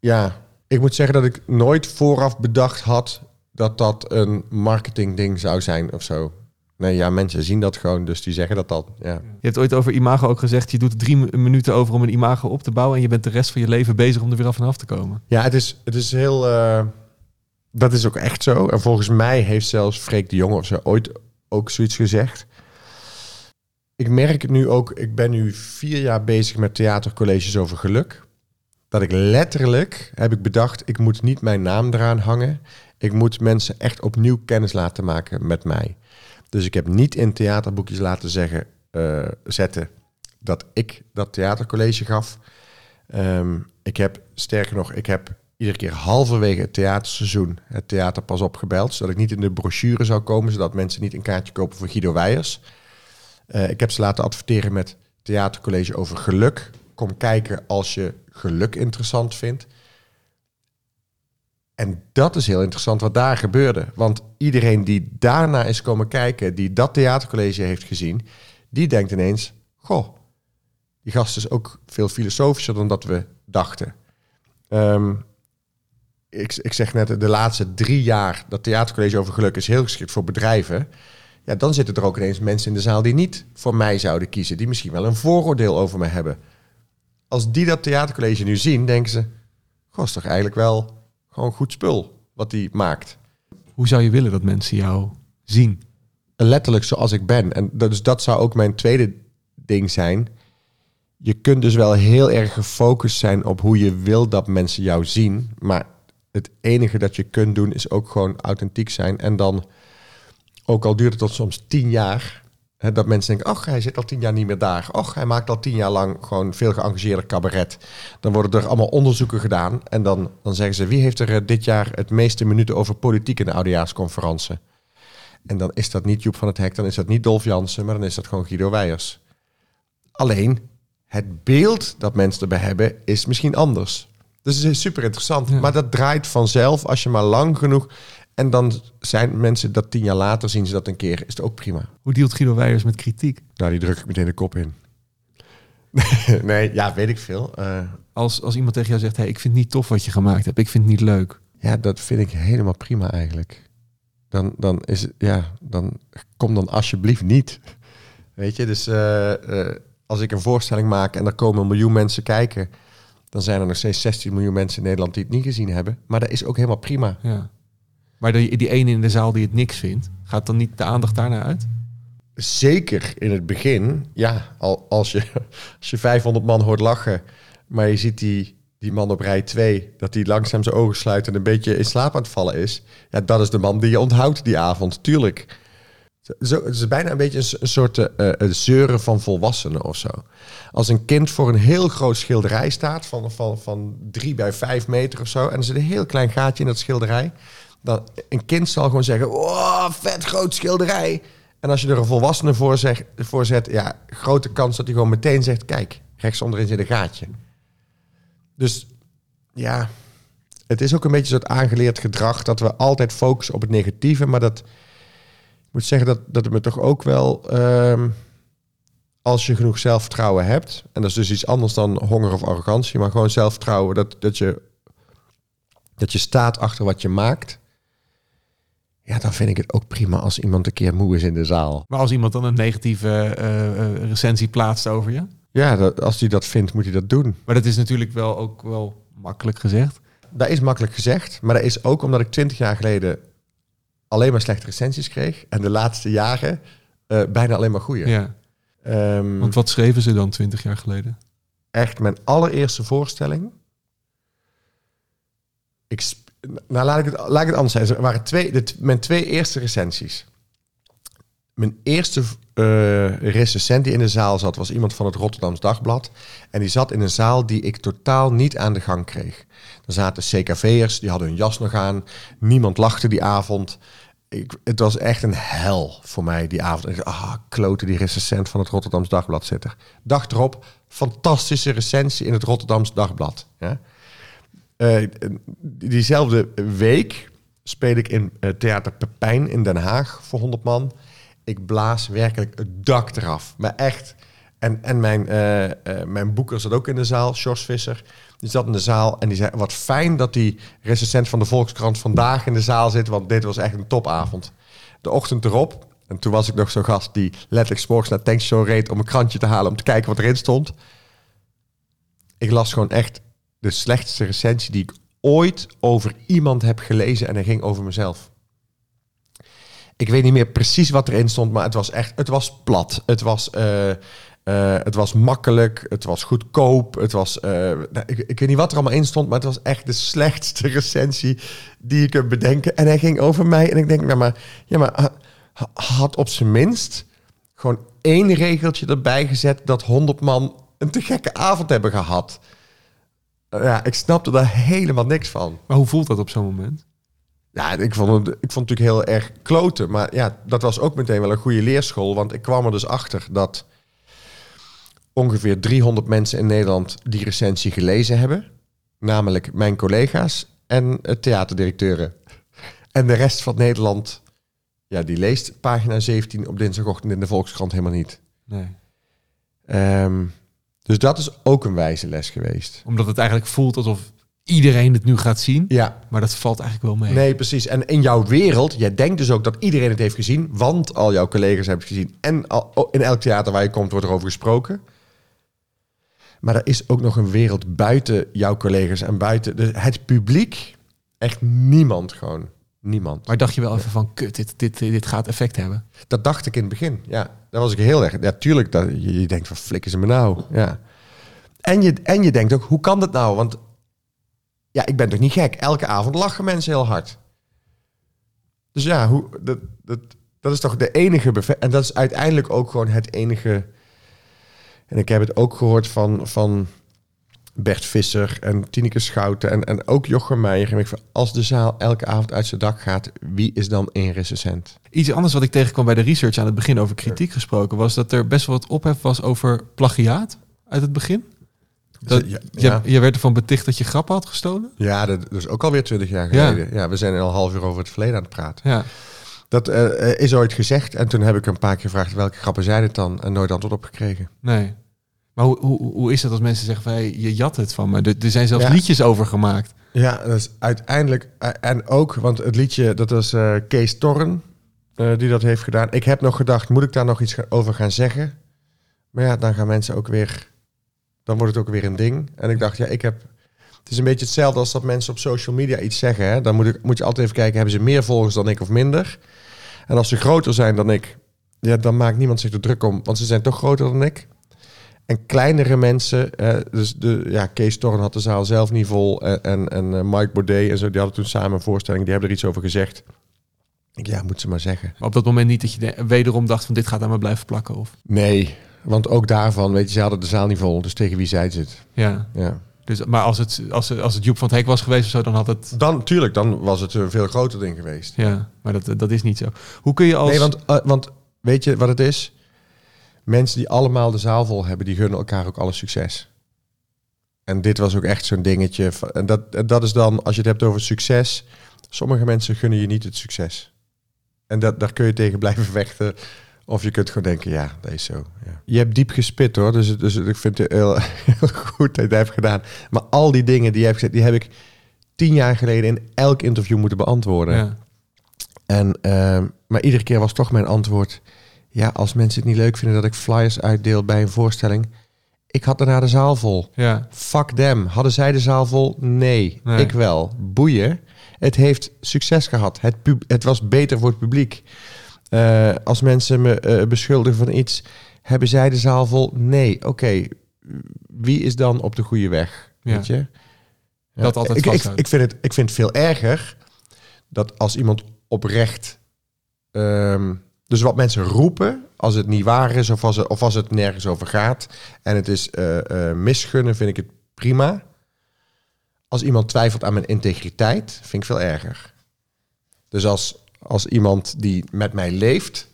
Ja, ik moet zeggen dat ik nooit vooraf bedacht had dat dat een marketingding zou zijn of zo. Nee, ja, mensen zien dat gewoon, dus die zeggen dat dan. Ja. Je hebt ooit over imago ook gezegd, je doet drie mi- minuten over om een imago op te bouwen en je bent de rest van je leven bezig om er weer af en af te komen. Ja, het is, het is heel. eh, dat is ook echt zo. En volgens mij heeft zelfs Freek de Jonge of zo ooit ook zoiets gezegd. Ik merk het nu ook. Ik ben nu vier jaar bezig met theatercolleges over geluk. Dat ik letterlijk heb ik bedacht, ik moet niet mijn naam eraan hangen. Ik moet mensen echt opnieuw kennis laten maken met mij. Dus ik heb niet in theaterboekjes laten zeggen, eh, zetten dat ik dat theatercollege gaf. Ehm, ik heb, sterker nog, ik heb iedere keer halverwege het theaterseizoen het theater pas opgebeld, zodat ik niet in de brochure zou komen, zodat mensen niet een kaartje kopen voor Guido Weijers. Eh, ik heb ze laten adverteren met theatercollege over geluk. Kom kijken als je geluk interessant vindt. En dat is heel interessant wat daar gebeurde. Want iedereen die daarna is komen kijken, die dat theatercollege heeft gezien, die denkt ineens: Goh, die gast is ook veel filosofischer dan dat we dachten. Ehm, ik, ik zeg net, de laatste drie jaar dat theatercollege over geluk is heel geschikt voor bedrijven. Ja, dan zitten er ook ineens mensen in de zaal die niet voor mij zouden kiezen, die misschien wel een vooroordeel over me hebben. Als die dat theatercollege nu zien, denken ze: Goh, is toch eigenlijk wel gewoon goed spul wat die maakt. Hoe zou je willen dat mensen jou zien? letterlijk zoals ik ben. En dat, dus dat zou ook mijn tweede ding zijn. Je kunt dus wel heel erg gefocust zijn op hoe je wil dat mensen jou zien. Maar het enige dat je kunt doen is ook gewoon authentiek zijn. En dan, ook al duurt het tot soms tien jaar, dat mensen denken, ach, hij zit al tien jaar niet meer daar. Och, hij maakt al tien jaar lang gewoon veel geëngageerder cabaret. Dan worden er allemaal onderzoeken gedaan. En dan, dan zeggen ze, wie heeft er eh, dit jaar het meeste minuten over politiek in de oudejaarsconferentie? En dan is dat niet Joep van het Hek, dan is dat niet Dolf Jansen, maar dan is dat gewoon Guido Weijers. Alleen, het beeld dat mensen erbij hebben is misschien anders. Dus het is super interessant. Ja. Maar dat draait vanzelf als je maar lang genoeg... En dan zijn mensen dat tien jaar later zien ze dat een keer. Is het ook prima. Hoe dealt Guido Weijers met kritiek? Nou, die druk ik meteen de kop in. nee, ja, weet ik veel. Eh, Als, als iemand tegen jou zegt, hey, ik vind het niet tof wat je gemaakt hebt, ik vind het niet leuk. ja, dat vind ik helemaal prima eigenlijk. Dan, dan is het, ja, dan kom dan alsjeblieft niet. Weet je, dus eh, eh, als ik een voorstelling maak en er komen een miljoen mensen kijken, dan zijn er nog steeds 16 miljoen mensen in Nederland die het niet gezien hebben. Maar dat is ook helemaal prima. Ja. Maar die, die ene in de zaal die het niks vindt, gaat dan niet de aandacht daarnaar uit? Zeker in het begin, ja, al, als, je, als je 500 man hoort lachen, maar je ziet die, die man op rij 2, dat hij langzaam zijn ogen sluit en een beetje in slaap aan het vallen is. Ja, dat is de man die je onthoudt die avond, tuurlijk. Zo, het is bijna een beetje een, s- een soort eh, eh, zeuren van volwassenen of zo. Als een kind voor een heel groot schilderij staat van, van, van drie bij vijf meter of zo, en er zit een heel klein gaatje in dat schilderij, dan een kind zal gewoon zeggen, oh, vet groot schilderij. En als je er een volwassene voor, zet, ja, grote kans dat hij gewoon meteen zegt, kijk, rechts onderin zit een gaatje. Dus ja, het is ook een beetje soort aangeleerd gedrag dat we altijd focussen op het negatieve, maar dat ik moet zeggen dat, dat het me toch ook wel, ehm, als je genoeg zelfvertrouwen hebt, en dat is dus iets anders dan honger of arrogantie, maar gewoon zelfvertrouwen, dat, dat, je, dat je staat achter wat je maakt, ja, dan vind ik het ook prima als iemand een keer moe is in de zaal. Maar als iemand dan een negatieve eh, recensie plaatst over je, Ja, dat, als hij dat vindt, moet hij dat doen. maar dat is natuurlijk wel ook wel makkelijk gezegd. Dat is makkelijk gezegd, maar dat is ook omdat ik twintig jaar geleden alleen maar slechte recensies kreeg. En de laatste jaren bijna alleen maar goede. Ja. Ehm, Want wat schreven ze dan twintig jaar geleden? echt mijn allereerste voorstelling. Ik, nou, laat ik, het, laat ik het anders zeggen. Er waren twee, mijn twee eerste recensies. Mijn eerste eh recensent die in de zaal zat, was iemand van het Rotterdams Dagblad. En die zat in een zaal die ik totaal niet aan de gang kreeg. Er zaten CKV'ers, die hadden hun jas nog aan. Niemand lachte die avond. Ik, het was echt een hel voor mij die avond. Ik dacht, ah, kloten die recensent van het Rotterdams Dagblad zit er. Dag erop, fantastische recensie in het Rotterdams Dagblad. Ja? Eh, diezelfde week speel ik in eh, Theater Pepijn in Den Haag voor 100 man. Ik blaas werkelijk het dak eraf. Maar echt, En, en mijn, eh, mijn boeker zat ook in de zaal, Sjors Visser. Die zat in de zaal en die zei... wat fijn dat die recensent van de Volkskrant vandaag in de zaal zit... want dit was echt een topavond. De ochtend erop, en toen was ik nog zo'n gast... die letterlijk 's morgens naar Tankshow reed om een krantje te halen... om te kijken wat erin stond. Ik las gewoon echt de slechtste recensie die ik ooit over iemand heb gelezen... en hij ging over mezelf. Ik weet niet meer precies wat erin stond, maar het was echt... Het was plat. Het was... eh, eh, het was makkelijk, het was goedkoop, het was... eh, nou, ik, ik weet niet wat er allemaal in stond, maar het was echt de slechtste recensie die je kunt bedenken. En hij ging over mij en ik denk, nou maar, ja, maar ha- ha- had op zijn minst gewoon één regeltje erbij gezet dat 100 man een te gekke avond hebben gehad. Eh, ja, ik snapte daar helemaal niks van. Maar hoe voelt dat op zo'n moment? Ja, ik vond, het, ik vond het natuurlijk heel erg kloten. Maar ja, dat was ook meteen wel een goede leerschool. Want ik kwam er dus achter dat ongeveer 300 mensen in Nederland die recensie gelezen hebben. Namelijk mijn collega's en eh, theaterdirecteuren. En de rest van Nederland, ja, die leest pagina 17 op dinsdagochtend in de Volkskrant helemaal niet. Nee. Ehm, dus dat is ook een wijze les geweest. Omdat het eigenlijk voelt alsof iedereen het nu gaat zien. Ja, Maar dat valt eigenlijk wel mee. Nee, precies. En in jouw wereld, jij denkt dus ook dat iedereen het heeft gezien, want al jouw collega's hebben het gezien. En al, oh, in elk theater waar je komt wordt er over gesproken. Maar er is ook nog een wereld buiten jouw collega's en buiten het publiek. Echt niemand gewoon. Niemand. Maar dacht je wel even van, kut, dit, dit, dit gaat effect hebben. Dat dacht ik in het begin. Ja, daar was ik heel erg. Ja, tuurlijk. Dat, je, je denkt van flikken ze me nou. Ja. En, je, en je denkt ook, hoe kan dat nou? Want ja, ik ben toch niet gek. Elke avond lachen mensen heel hard. Dus ja, hoe, dat, dat, dat is toch de enige En dat is uiteindelijk ook gewoon het enige. En ik heb het ook gehoord van, van Bert Visser en Tineke Schouten en, en ook Jochem Meijer. En ik van, als de zaal elke avond uit zijn dak gaat, wie is dan één recensent? Iets anders wat ik tegenkwam bij de research aan het begin over kritiek gesproken... was dat er best wel wat ophef was over plagiaat uit het begin. Dat, ja, je, ja. je werd ervan beticht dat je grappen had gestolen. Ja, dat, is ook alweer twintig jaar Ja. geleden. Ja. we zijn al een half uur over het verleden aan het praten. Ja. Dat eh, is ooit gezegd en toen heb ik een paar keer gevraagd welke grappen zijn het dan en nooit antwoord op gekregen. Nee. Maar hoe, hoe, hoe is het als mensen zeggen van, hey, je jat het van me? Er, er zijn zelfs Ja. liedjes over gemaakt. Ja, dat is uiteindelijk eh, en ook, want het liedje dat was eh, Kees Torren eh, die dat heeft gedaan. Ik heb nog gedacht, moet ik daar nog iets over gaan zeggen? Maar ja, dan gaan mensen ook weer, dan wordt het ook weer een ding. En ik dacht, ja, ik heb. Het is een beetje hetzelfde als dat mensen op social media iets zeggen. Hè? Dan moet, ik, moet je altijd even kijken, hebben ze meer volgers dan ik of minder? En als ze groter zijn dan ik, ja, dan maakt niemand zich er druk om, want ze zijn toch groter dan ik. En kleinere mensen, eh, dus de, ja, Kees Torren had de zaal zelf niet vol. En, en, en eh, Mike Baudet en zo, die hadden toen samen een voorstelling. Die hebben er iets over gezegd. Ik, ja, moet ze maar zeggen. Maar op dat moment niet dat je de- wederom dacht van, dit gaat aan me blijven plakken. Of, Nee, want ook daarvan, weet je, ze hadden de zaal niet vol. Dus tegen wie ze het? ja. Ja. Dus, maar als het, als, het, als het Joep van het Hek was geweest of zo, dan had het... Dan, tuurlijk, dan was het een veel groter ding geweest. Ja, maar dat, dat is niet zo. Hoe kun je als... Nee, want, eh, want weet je wat het is? Mensen die allemaal de zaal vol hebben, die gunnen elkaar ook alle succes. En dit was ook echt zo'n dingetje. En dat, dat is dan, als je het hebt over succes. Sommige mensen gunnen je niet het succes. En dat, daar kun je tegen blijven vechten. Of je kunt gewoon denken, ja, dat is zo. Ja. Je hebt diep gespit hoor. Dus, dus ik vind het heel, heel goed dat je dat hebt gedaan. Maar al die dingen die je hebt gezegd, die heb ik tien jaar geleden in elk interview moeten beantwoorden. ja. En, ehm, maar iedere keer was toch mijn antwoord... Ja, als mensen het niet leuk vinden dat ik flyers uitdeel bij een voorstelling... Ik had daarna de zaal vol. ja, Fuck them. Hadden zij de zaal vol? Nee, Nee. ik wel. Boeien. Het heeft succes gehad. Het, pub- het was beter voor het publiek. Eh, als mensen me eh, beschuldigen van iets... Hebben zij de zaal vol? Nee. Oké, wie is dan op de goede weg? Ja. Weet je? Ja. Dat altijd ik, ik, ik, vind het, ik vind het veel erger dat als iemand oprecht... ehm, dus wat mensen roepen, als het niet waar is of als het, of als het nergens over gaat... en het is eh, misgunnen, vind ik het prima. Als iemand twijfelt aan mijn integriteit, vind ik veel erger. Dus als, als iemand die met mij leeft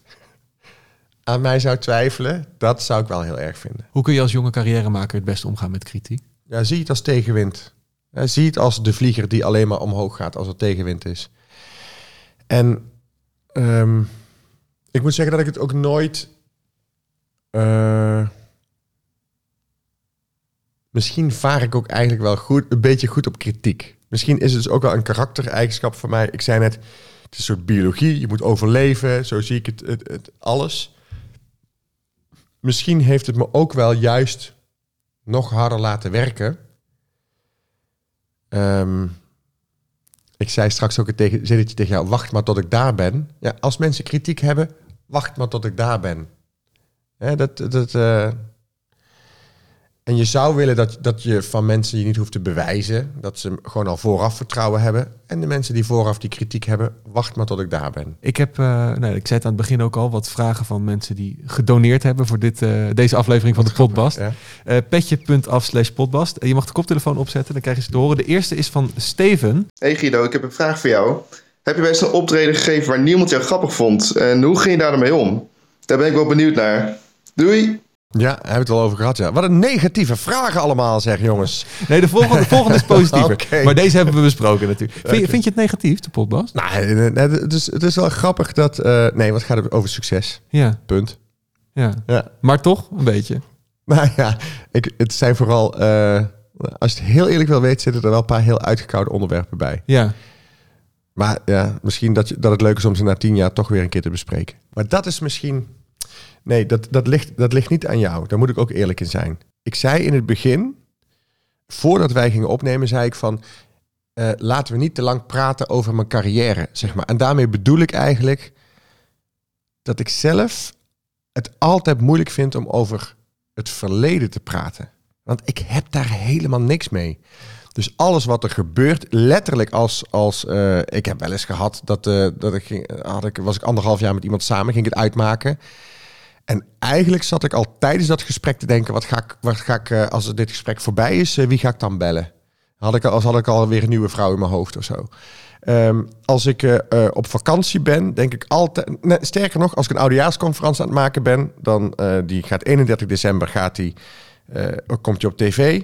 aan mij zou twijfelen... dat zou ik wel heel erg vinden. Hoe kun je als jonge carrièremaker het beste omgaan met kritiek? Ja, zie het als tegenwind. Ja, zie het als de vlieger die alleen maar omhoog gaat als er tegenwind is. En ehm, ik moet zeggen dat ik het ook nooit... eh, misschien vaar ik ook eigenlijk wel goed, een beetje goed op kritiek. Misschien is het dus ook wel een karaktereigenschap voor mij. Ik zei net, het is een soort biologie. Je moet overleven. Zo zie ik het, het, het alles. Misschien heeft het me ook wel juist nog harder laten werken. Ehm, ik zei straks ook het tegen, zinnetje tegen jou, wacht maar tot ik daar ben. Ja, als mensen kritiek hebben, wacht maar tot ik daar ben. Hè, dat, dat, eh, en je zou willen dat, dat je van mensen je niet hoeft te bewijzen. Dat ze gewoon al vooraf vertrouwen hebben. En de mensen die vooraf die kritiek hebben, wacht maar tot ik daar ben. Ik heb, uh, nou, ik zei het aan het begin ook al, wat vragen van mensen die gedoneerd hebben voor dit, uh, deze aflevering van de Podbast. Ja. Uh, Petje.af slash podbast. Je mag de koptelefoon opzetten, dan krijg je ze te horen. De eerste is van Steven. Hey Guido, ik heb een vraag voor jou. Heb je best een optreden gegeven waar niemand jou grappig vond? En hoe ging je daar dan mee om? Daar ben ik wel benieuwd naar. Doei! Ja, hebben we het al over gehad. Ja. Wat een negatieve vragen allemaal, zeg jongens. Nee, de volgende, de volgende is positiever. Oké. Maar deze hebben we besproken natuurlijk. Vind, je, vind je het negatief, de podcast? Nou, het is, het is wel grappig dat... Uh, nee, wat gaat het over succes? Ja, Punt. ja. Ja. Maar toch, een beetje. Nou ja, ik, het zijn vooral... Uh, als je het heel eerlijk wil weten, zitten er wel een paar heel uitgekoude onderwerpen bij. Ja, Maar ja, misschien dat, je, dat het leuk is om ze na tien jaar toch weer een keer te bespreken. Maar dat is misschien... Nee, dat, dat, ligt, dat ligt niet aan jou. Daar moet ik ook eerlijk in zijn. Ik zei in het begin, voordat wij gingen opnemen, zei ik van... eh, laten we niet te lang praten over mijn carrière, zeg maar. En daarmee bedoel ik eigenlijk dat ik zelf het altijd moeilijk vind om over het verleden te praten. Want ik heb daar helemaal niks mee. Dus alles wat er gebeurt, letterlijk als, als eh, ik heb wel eens gehad dat, eh, dat ik, had ik, was ik anderhalf jaar met iemand samen, ging ik het uitmaken. En eigenlijk zat ik al tijdens dat gesprek te denken, wat ga ik, wat ga ik eh, als dit gesprek voorbij is, wie ga ik dan bellen? Had ik, als had ik alweer een nieuwe vrouw in mijn hoofd of zo. Ehm, als ik op vakantie ben, denk ik altijd... Sterker nog, als ik een oudejaarsconferentie aan het maken ben... dan die gaat 31 december, gaat die, komt die op tv.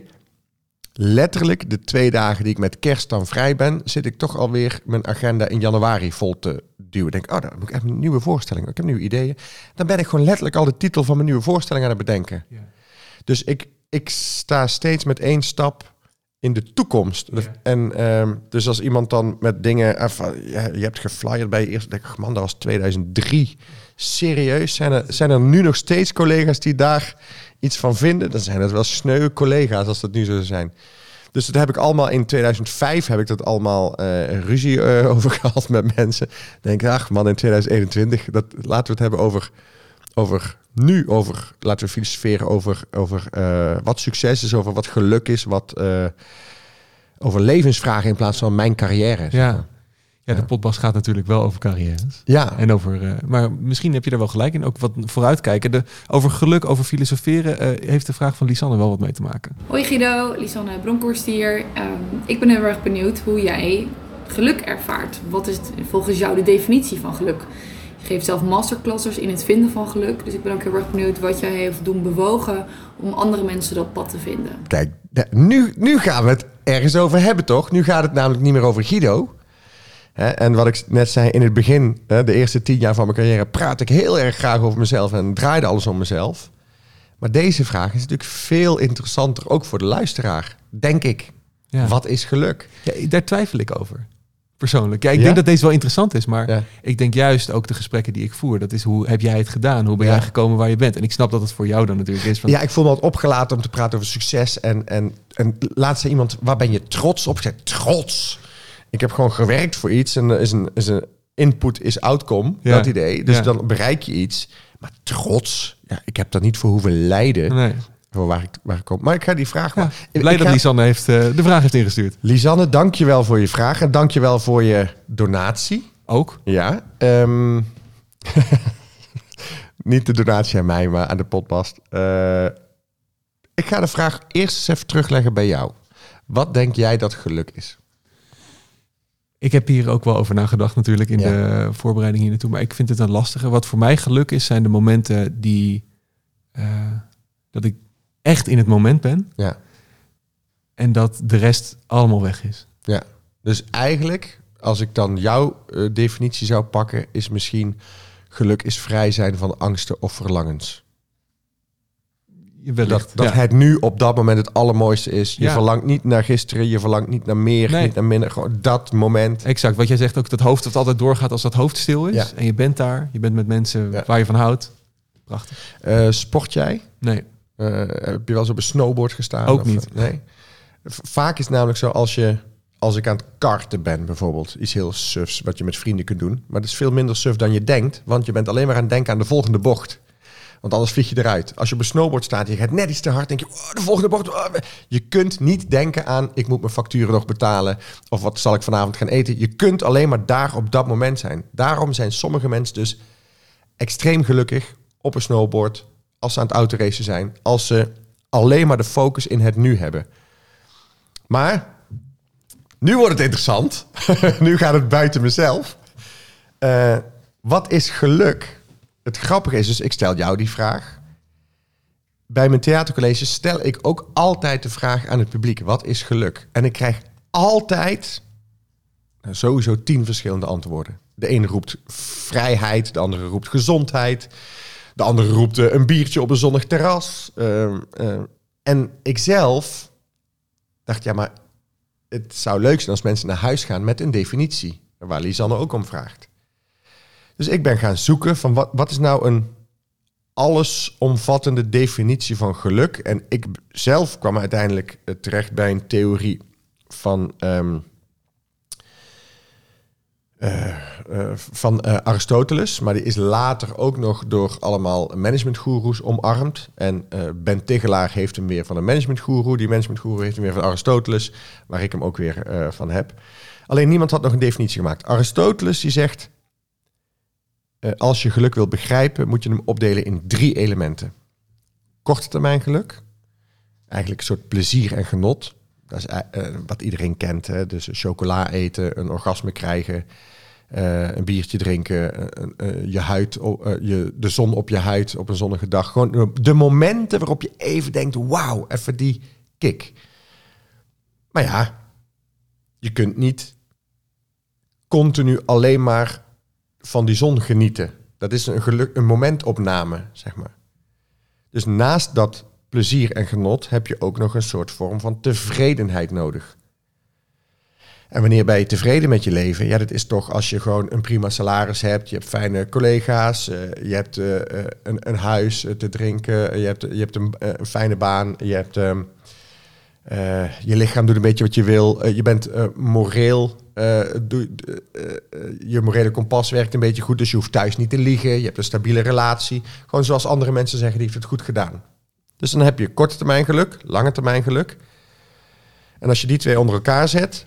Letterlijk de twee dagen die ik met kerst dan vrij ben... zit ik toch alweer mijn agenda in januari vol te duwen. Denk, oh, dan moet ik even een nieuwe voorstelling. Ik heb nieuwe ideeën. Dan ben ik gewoon letterlijk al de titel van mijn nieuwe voorstelling aan het bedenken. Ja. Dus ik, ik sta steeds met één stap in de toekomst. En ehm, dus als iemand dan met dingen... eh, ja, je hebt geflyerd bij je eerste... denk ik, man, dat was 2003. Serieus? Zijn er, zijn er nu nog steeds collega's die daar iets van vinden? Dan zijn het wel sneu collega's als dat nu zo zou zijn. Dus dat heb ik allemaal in 2005 heb ik dat allemaal eh, ruzie eh, over gehad met mensen. Dan denk ik, ach man, in 2021, dat, laten we het hebben over, over nu, over, laten we filosoferen over, over eh, wat succes is, over wat geluk is, wat over levensvragen in plaats van mijn carrière. ja. Ja, de podcast gaat natuurlijk wel over carrières. ja. En over, eh, maar misschien heb je er wel gelijk in, ook wat vooruitkijken. De, over geluk, over filosoferen, eh, heeft de vraag van Lisanne wel wat mee te maken. Hoi Guido, Lisanne Bronkhorst hier. Ehm, ik ben heel erg benieuwd hoe jij geluk ervaart. Wat is het- volgens jou de definitie van geluk? Je geeft zelf masterclasses in het vinden van geluk. Dus ik ben ook heel erg benieuwd wat jij heeft doen bewogen om andere mensen dat pad te vinden. Kijk, nu, nu gaan we het ergens over hebben, toch? Nu gaat het namelijk niet meer over Guido. En wat ik net zei in het begin, hè, de eerste tien jaar van mijn carrière, praat ik heel erg graag over mezelf en draaide alles om mezelf. Maar deze vraag is natuurlijk veel interessanter, ook voor de luisteraar, denk ik. Ja. Wat is geluk? Ja, daar twijfel ik over. Persoonlijk. Ja, ik Ja? denk dat deze wel interessant is, maar ik denk juist ook de gesprekken die ik voer. Dat is hoe heb jij het gedaan? Hoe ben jij gekomen waar je bent? En ik snap dat het voor jou dan natuurlijk is. Van, Ja, ik voel me wat opgelaten om te praten over succes. En, en, en laatst zei iemand, waar ben je trots op? Ik zei, trots? Ik heb gewoon gewerkt voor iets en er is een, is een input is outcome, Ja. dat idee. Dus Ja. dan bereik je iets. Maar trots, ja, ik heb daar niet voor hoeven lijden, Nee. voor waar ik, waar ik kom. Maar ik ga die vraag Ja, maar... blij dat ga- Lisanne heeft, eh, de vraag heeft ingestuurd. Lisanne, dank je wel voor je vraag en dank je wel voor je donatie. Ook. Ja. ehm, niet de donatie aan mij, maar aan de podcast. Eh, ik ga de vraag eerst eens even terugleggen bij jou. Wat denk jij dat geluk is? Ik heb hier ook wel over nagedacht natuurlijk in Ja. de voorbereiding hier naartoe. Maar ik vind het een lastige. Wat voor mij geluk is, zijn de momenten die... eh, dat ik echt in het moment ben. Ja. En dat de rest allemaal weg is. ja. Dus eigenlijk, als ik dan jouw eh, definitie zou pakken, is misschien geluk is vrij zijn van angsten of verlangens. Wellicht. Dat, dat ja. het nu op dat moment het allermooiste is. Je Ja. verlangt niet naar gisteren, je verlangt niet naar meer, Nee. niet naar minder. Gewoon dat moment. Exact, wat jij zegt ook, dat hoofd dat altijd doorgaat als dat hoofd stil is. Ja. En je bent daar, je bent met mensen waar je van houdt. Prachtig. Eh, sport jij? Nee, Eh, heb je wel eens op een snowboard gestaan? Ook Of- niet. Nee. V- Vaak is het namelijk zo als je als ik aan het karten ben bijvoorbeeld, iets heel sufs wat je met vrienden kunt doen, maar dat is veel minder suf dan je denkt, want je bent alleen maar aan het denken aan de volgende bocht. Want anders vlieg je eruit. Als je op een snowboard staat en je gaat net iets te hard, denk je, oh, de volgende bocht. oh. Je kunt niet denken aan, ik moet mijn facturen nog betalen. Of wat zal ik vanavond gaan eten. Je kunt alleen maar daar op dat moment zijn. Daarom zijn sommige mensen dus extreem gelukkig op een snowboard. Als ze aan het autoracen zijn. Als ze alleen maar de focus in het nu hebben. Maar, nu wordt het interessant. nu gaat het buiten mezelf. Eh, wat is geluk? Het grappige is dus, ik stel jou die vraag. Bij mijn theatercollege stel ik ook altijd de vraag aan het publiek: wat is geluk? En ik krijg altijd nou, sowieso tien verschillende antwoorden. De ene roept vrijheid, de andere roept gezondheid, de andere roept eh, een biertje op een zonnig terras. Ehm, eh, en ik zelf dacht, ja, maar het zou leuk zijn als mensen naar huis gaan met een definitie, waar Lisanne ook om vraagt. Dus ik ben gaan zoeken van wat, wat is nou een allesomvattende definitie van geluk. En ik zelf kwam uiteindelijk eh, terecht bij een theorie van, ehm, eh, eh, van Aristoteles. Maar die is later ook nog door allemaal managementgoeroes omarmd. En Ben Tegelaar heeft hem weer van een managementgoeroe. Die managementgoeroe heeft hem weer van Aristoteles, waar ik hem ook weer van heb. Alleen niemand had nog een definitie gemaakt. Aristoteles die zegt... Eh, als je geluk wilt begrijpen, moet je hem opdelen in drie elementen. Korte termijn geluk, eigenlijk een soort plezier en genot. Dat is eh, eh, wat iedereen kent. Hè? Dus chocola eten, een orgasme krijgen, een biertje drinken, je huid, je, de zon op je huid op een zonnige dag. Gewoon de momenten waarop je even denkt, wauw, even die kick. Maar ja, je kunt niet continu alleen maar van die zon genieten. Dat is een, geluk, een momentopname, zeg maar. Dus naast dat plezier en genot heb je ook nog een soort vorm van tevredenheid nodig. En wanneer ben je tevreden met je leven? Ja, dat is toch als je gewoon een prima salaris hebt, je hebt fijne collega's, eh, je hebt eh, eh, een, een huis te drinken, je hebt, je hebt een, fijne baan, je hebt ehm, eh, je lichaam doet een beetje wat je wil, je bent moreel, eh, doe, eh, eh, je morele kompas werkt een beetje goed, dus je hoeft thuis niet te liegen, je hebt een stabiele relatie. Gewoon zoals andere mensen zeggen, die heeft het goed gedaan. Dus dan heb je korte termijn geluk, lange termijn geluk. En als je die twee onder elkaar zet,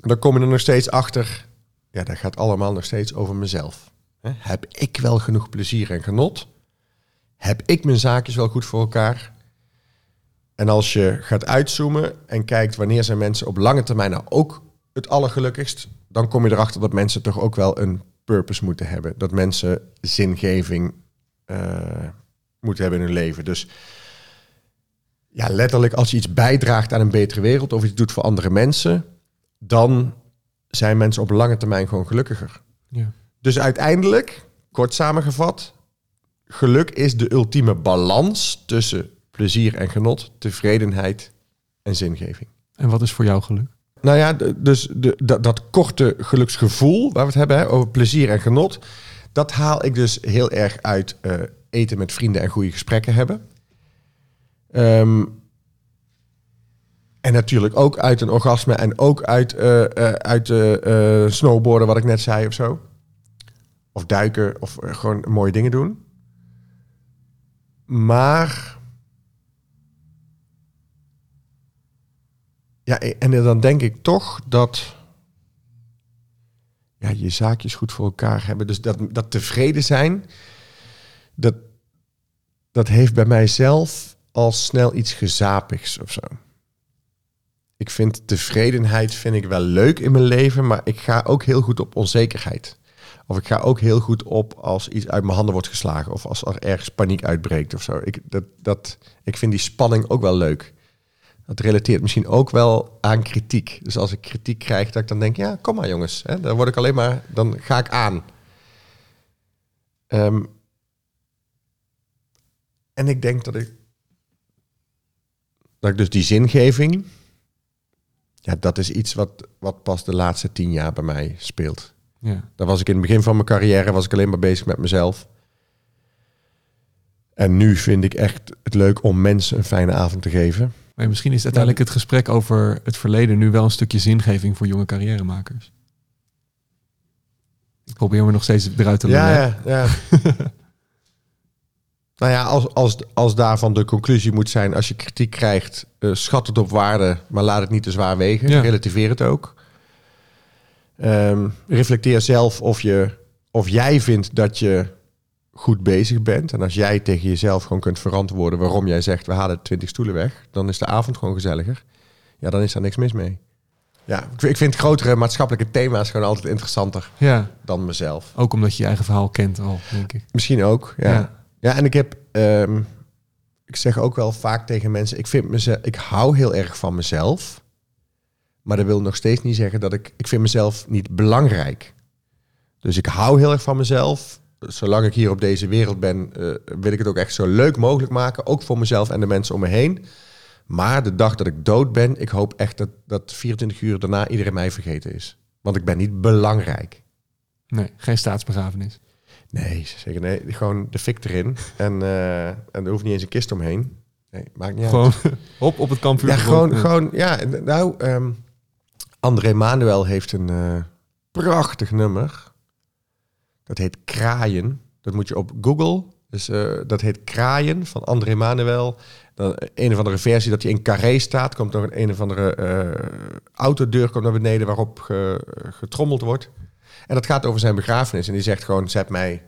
dan kom je er nog steeds achter. Ja, dat gaat allemaal nog steeds over mezelf. Heb ik wel genoeg plezier en genot? Heb ik mijn zaakjes wel goed voor elkaar? En als je gaat uitzoomen en kijkt wanneer zijn mensen op lange termijn nou ook het allergelukkigst, dan kom je erachter dat mensen toch ook wel een purpose moeten hebben. Dat mensen zingeving eh, moeten hebben in hun leven. Dus ja, letterlijk als je iets bijdraagt aan een betere wereld of iets doet voor andere mensen, dan zijn mensen op lange termijn gewoon gelukkiger. Ja. Dus uiteindelijk, kort samengevat, geluk is de ultieme balans tussen plezier en genot, tevredenheid en zingeving. En wat is voor jou geluk? Nou ja, dus de, dat, dat korte geluksgevoel waar we het hebben over plezier en genot, dat haal ik dus heel erg uit eh, eten met vrienden en goede gesprekken hebben. Ehm, en natuurlijk ook uit een orgasme en ook uit, eh, eh, uit snowboarden, wat ik net zei of zo. Of duiken of gewoon mooie dingen doen. Maar Ja, en dan denk ik toch dat ja, je zaakjes goed voor elkaar hebben. Dus dat, dat tevreden zijn, dat, dat heeft bij mijzelf al snel iets gezapigs of zo. Ik vind tevredenheid vind ik wel leuk in mijn leven, maar ik ga ook heel goed op onzekerheid. Of ik ga ook heel goed op als iets uit mijn handen wordt geslagen. Of als er ergens paniek uitbreekt of zo. Ik, dat, dat, ik vind die spanning ook wel leuk. Dat relateert misschien ook wel aan kritiek. Dus als ik kritiek krijg, dat ik dan denk, ja, kom maar jongens. Hè, dan word ik alleen maar, dan ga ik aan. Ehm, en ik denk dat ik dat ik dus die zingeving, ja, dat is iets wat, wat pas de laatste tien jaar bij mij speelt. Ja. Daar was ik in het begin van mijn carrière was ik alleen maar bezig met mezelf. En nu vind ik echt het leuk om mensen een fijne avond te geven. Maar misschien is uiteindelijk het gesprek over het verleden nu wel een stukje zingeving voor jonge carrièremakers. Ik probeer me nog steeds eruit te Ja, lullen. ja, ja. nou ja, als, als, als daarvan de conclusie moet zijn... als je kritiek krijgt, eh, schat het op waarde... maar laat het niet te zwaar wegen. Ja. Relativeer het ook. Ehm, reflecteer zelf of, je, of jij vindt dat je goed bezig bent. En als jij tegen jezelf gewoon kunt verantwoorden... waarom jij zegt, we halen 20 stoelen weg... dan is de avond gewoon gezelliger. Ja, dan is daar niks mis mee. Ja, ik, vind grotere maatschappelijke thema's gewoon altijd interessanter Ja, dan mezelf. ook omdat je je eigen verhaal kent al, denk ik. Misschien ook, ja. Ja. Ja, en ik heb, ehm, ik zeg ook wel vaak tegen mensen, ik vind mezelf, ik hou heel erg van mezelf, maar dat wil nog steeds niet zeggen dat ik, ik vind mezelf niet belangrijk. Dus ik hou heel erg van mezelf. Zolang ik hier op deze wereld ben, eh, wil ik het ook echt zo leuk mogelijk maken, ook voor mezelf en de mensen om me heen. Maar de dag dat ik dood ben, ik hoop echt dat, dat 24 uur daarna iedereen mij vergeten is. Want ik ben niet belangrijk. Nee, geen staatsbegrafenis. Nee, zeker nee. Gewoon de fik erin. En, eh, en er hoeft niet eens een kist omheen. Nee, maakt niet uit. Gewoon op, op het kampvuur. Ja, gewoon, Ja. gewoon, ja. Nou, ehm, André Manuel heeft een eh, prachtig nummer. Dat heet Kraaien. Dat moet je op Google. Dus eh, dat heet Kraaien van André Manuel. Dan een of andere versie dat hij in carré staat. Komt nog een, een of andere eh, autodeur komt naar beneden waarop ge- getrommeld wordt. En dat gaat over zijn begrafenis. En die zegt gewoon, zet mij,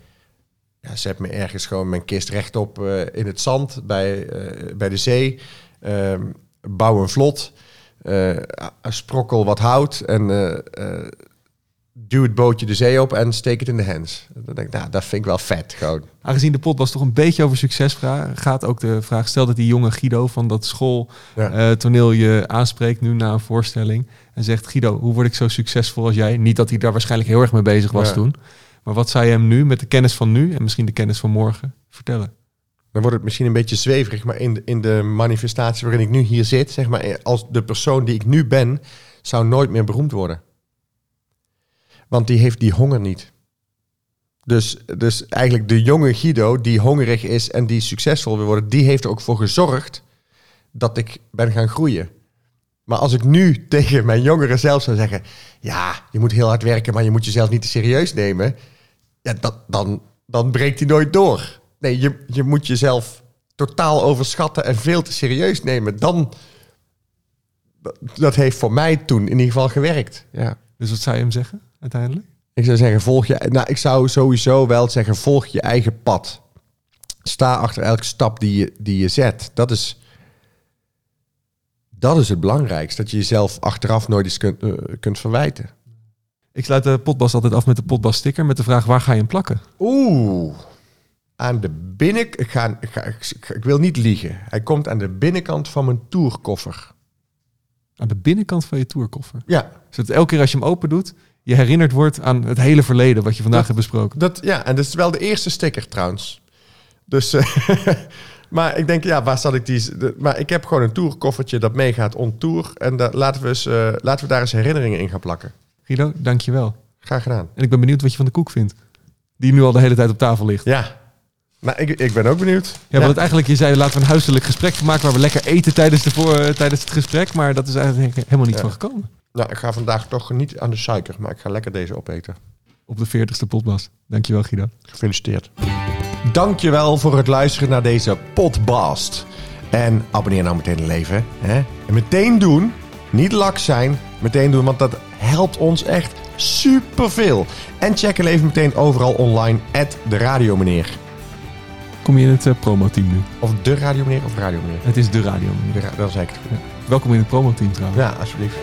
ja, zet me ergens gewoon mijn kist rechtop eh in het zand bij, bij de zee. Ehm, bouw een vlot. sprokkel wat hout en duw het bootje de zee op en steek het in de hens. Dan denk ik, nou, dat vind ik wel vet gewoon. Aangezien de podcast toch een beetje over succes gaat, ook de vraag stel dat die jonge Guido van dat school Ja. eh, je aanspreekt nu na een voorstelling en zegt Guido, hoe word ik zo succesvol als jij? Niet dat hij daar waarschijnlijk heel erg mee bezig was Ja. toen, maar wat zou je hem nu met de kennis van nu en misschien de kennis van morgen vertellen? Dan wordt het misschien een beetje zweverig, maar in de, in de manifestatie waarin ik nu hier zit, zeg maar, als de persoon die ik nu ben, zou nooit meer beroemd worden. Want die heeft die honger niet. Dus, dus eigenlijk de jonge Guido, die hongerig is en die succesvol wil worden, die heeft er ook voor gezorgd dat ik ben gaan groeien. Maar als ik nu tegen mijn jongere zelf zou zeggen, ja, je moet heel hard werken, maar je moet jezelf niet te serieus nemen, ja, dat, dan, dan breekt hij nooit door. Nee, je, je moet jezelf totaal overschatten en veel te serieus nemen. Dan, dat heeft voor mij toen in ieder geval gewerkt. Ja. Dus wat zou je hem zeggen uiteindelijk? Ik zou zeggen, volg je. Nou, ik zou sowieso wel zeggen, volg je eigen pad. Sta achter elke stap die je, die je zet. Dat is, dat is het belangrijkste. Dat je jezelf achteraf nooit eens kunt, eh, kunt verwijten. Ik sluit de potbas altijd af met de potbas sticker met de vraag waar ga je hem plakken? Oeh. Aan de binnenkant. Ik, ga, ik, ik, ik wil niet liegen. Hij komt aan de binnenkant van mijn tourkoffer. Aan de binnenkant van je tourkoffer. Ja, Zodat elke keer als je hem open doet, je herinnerd wordt aan het hele verleden wat je vandaag hebt besproken. dat, ja, en dat is wel de eerste sticker trouwens. Dus, eh, maar ik denk, ja, waar zal ik die... de- maar ik heb gewoon een tourkoffertje dat meegaat on tour. En daar laten, we eens, eh, laten we daar eens herinneringen in gaan plakken. Guido, dankjewel. Graag gedaan. En ik ben benieuwd wat je van de koek vindt. Die nu al de hele tijd op tafel ligt. Ja, nou, ik, ik ben ook benieuwd. Ja, want het eigenlijk, je zei laten we een huiselijk gesprek maken waar we lekker eten tijdens, de voor, eh, tijdens het gesprek. Maar dat is eigenlijk helemaal niet van gekomen. Nou, ik ga vandaag toch niet aan de suiker, maar ik ga lekker deze opeten. Op de 40ste potbas. Dankjewel Guido. Gefeliciteerd. Dankjewel voor het luisteren naar deze podcast. En abonneer nou meteen in leven. Hè? En meteen doen. Niet lak zijn. Meteen doen, want dat helpt ons echt superveel. En check even meteen overal online. At de Radio Meneer. Kom je in het eh, promoteam nu? Of de Radio Meneer of Radio Meneer. Het is de radio. De ra- Dan zei ik. Welkom in het promoteam trouwens. Ja, alsjeblieft.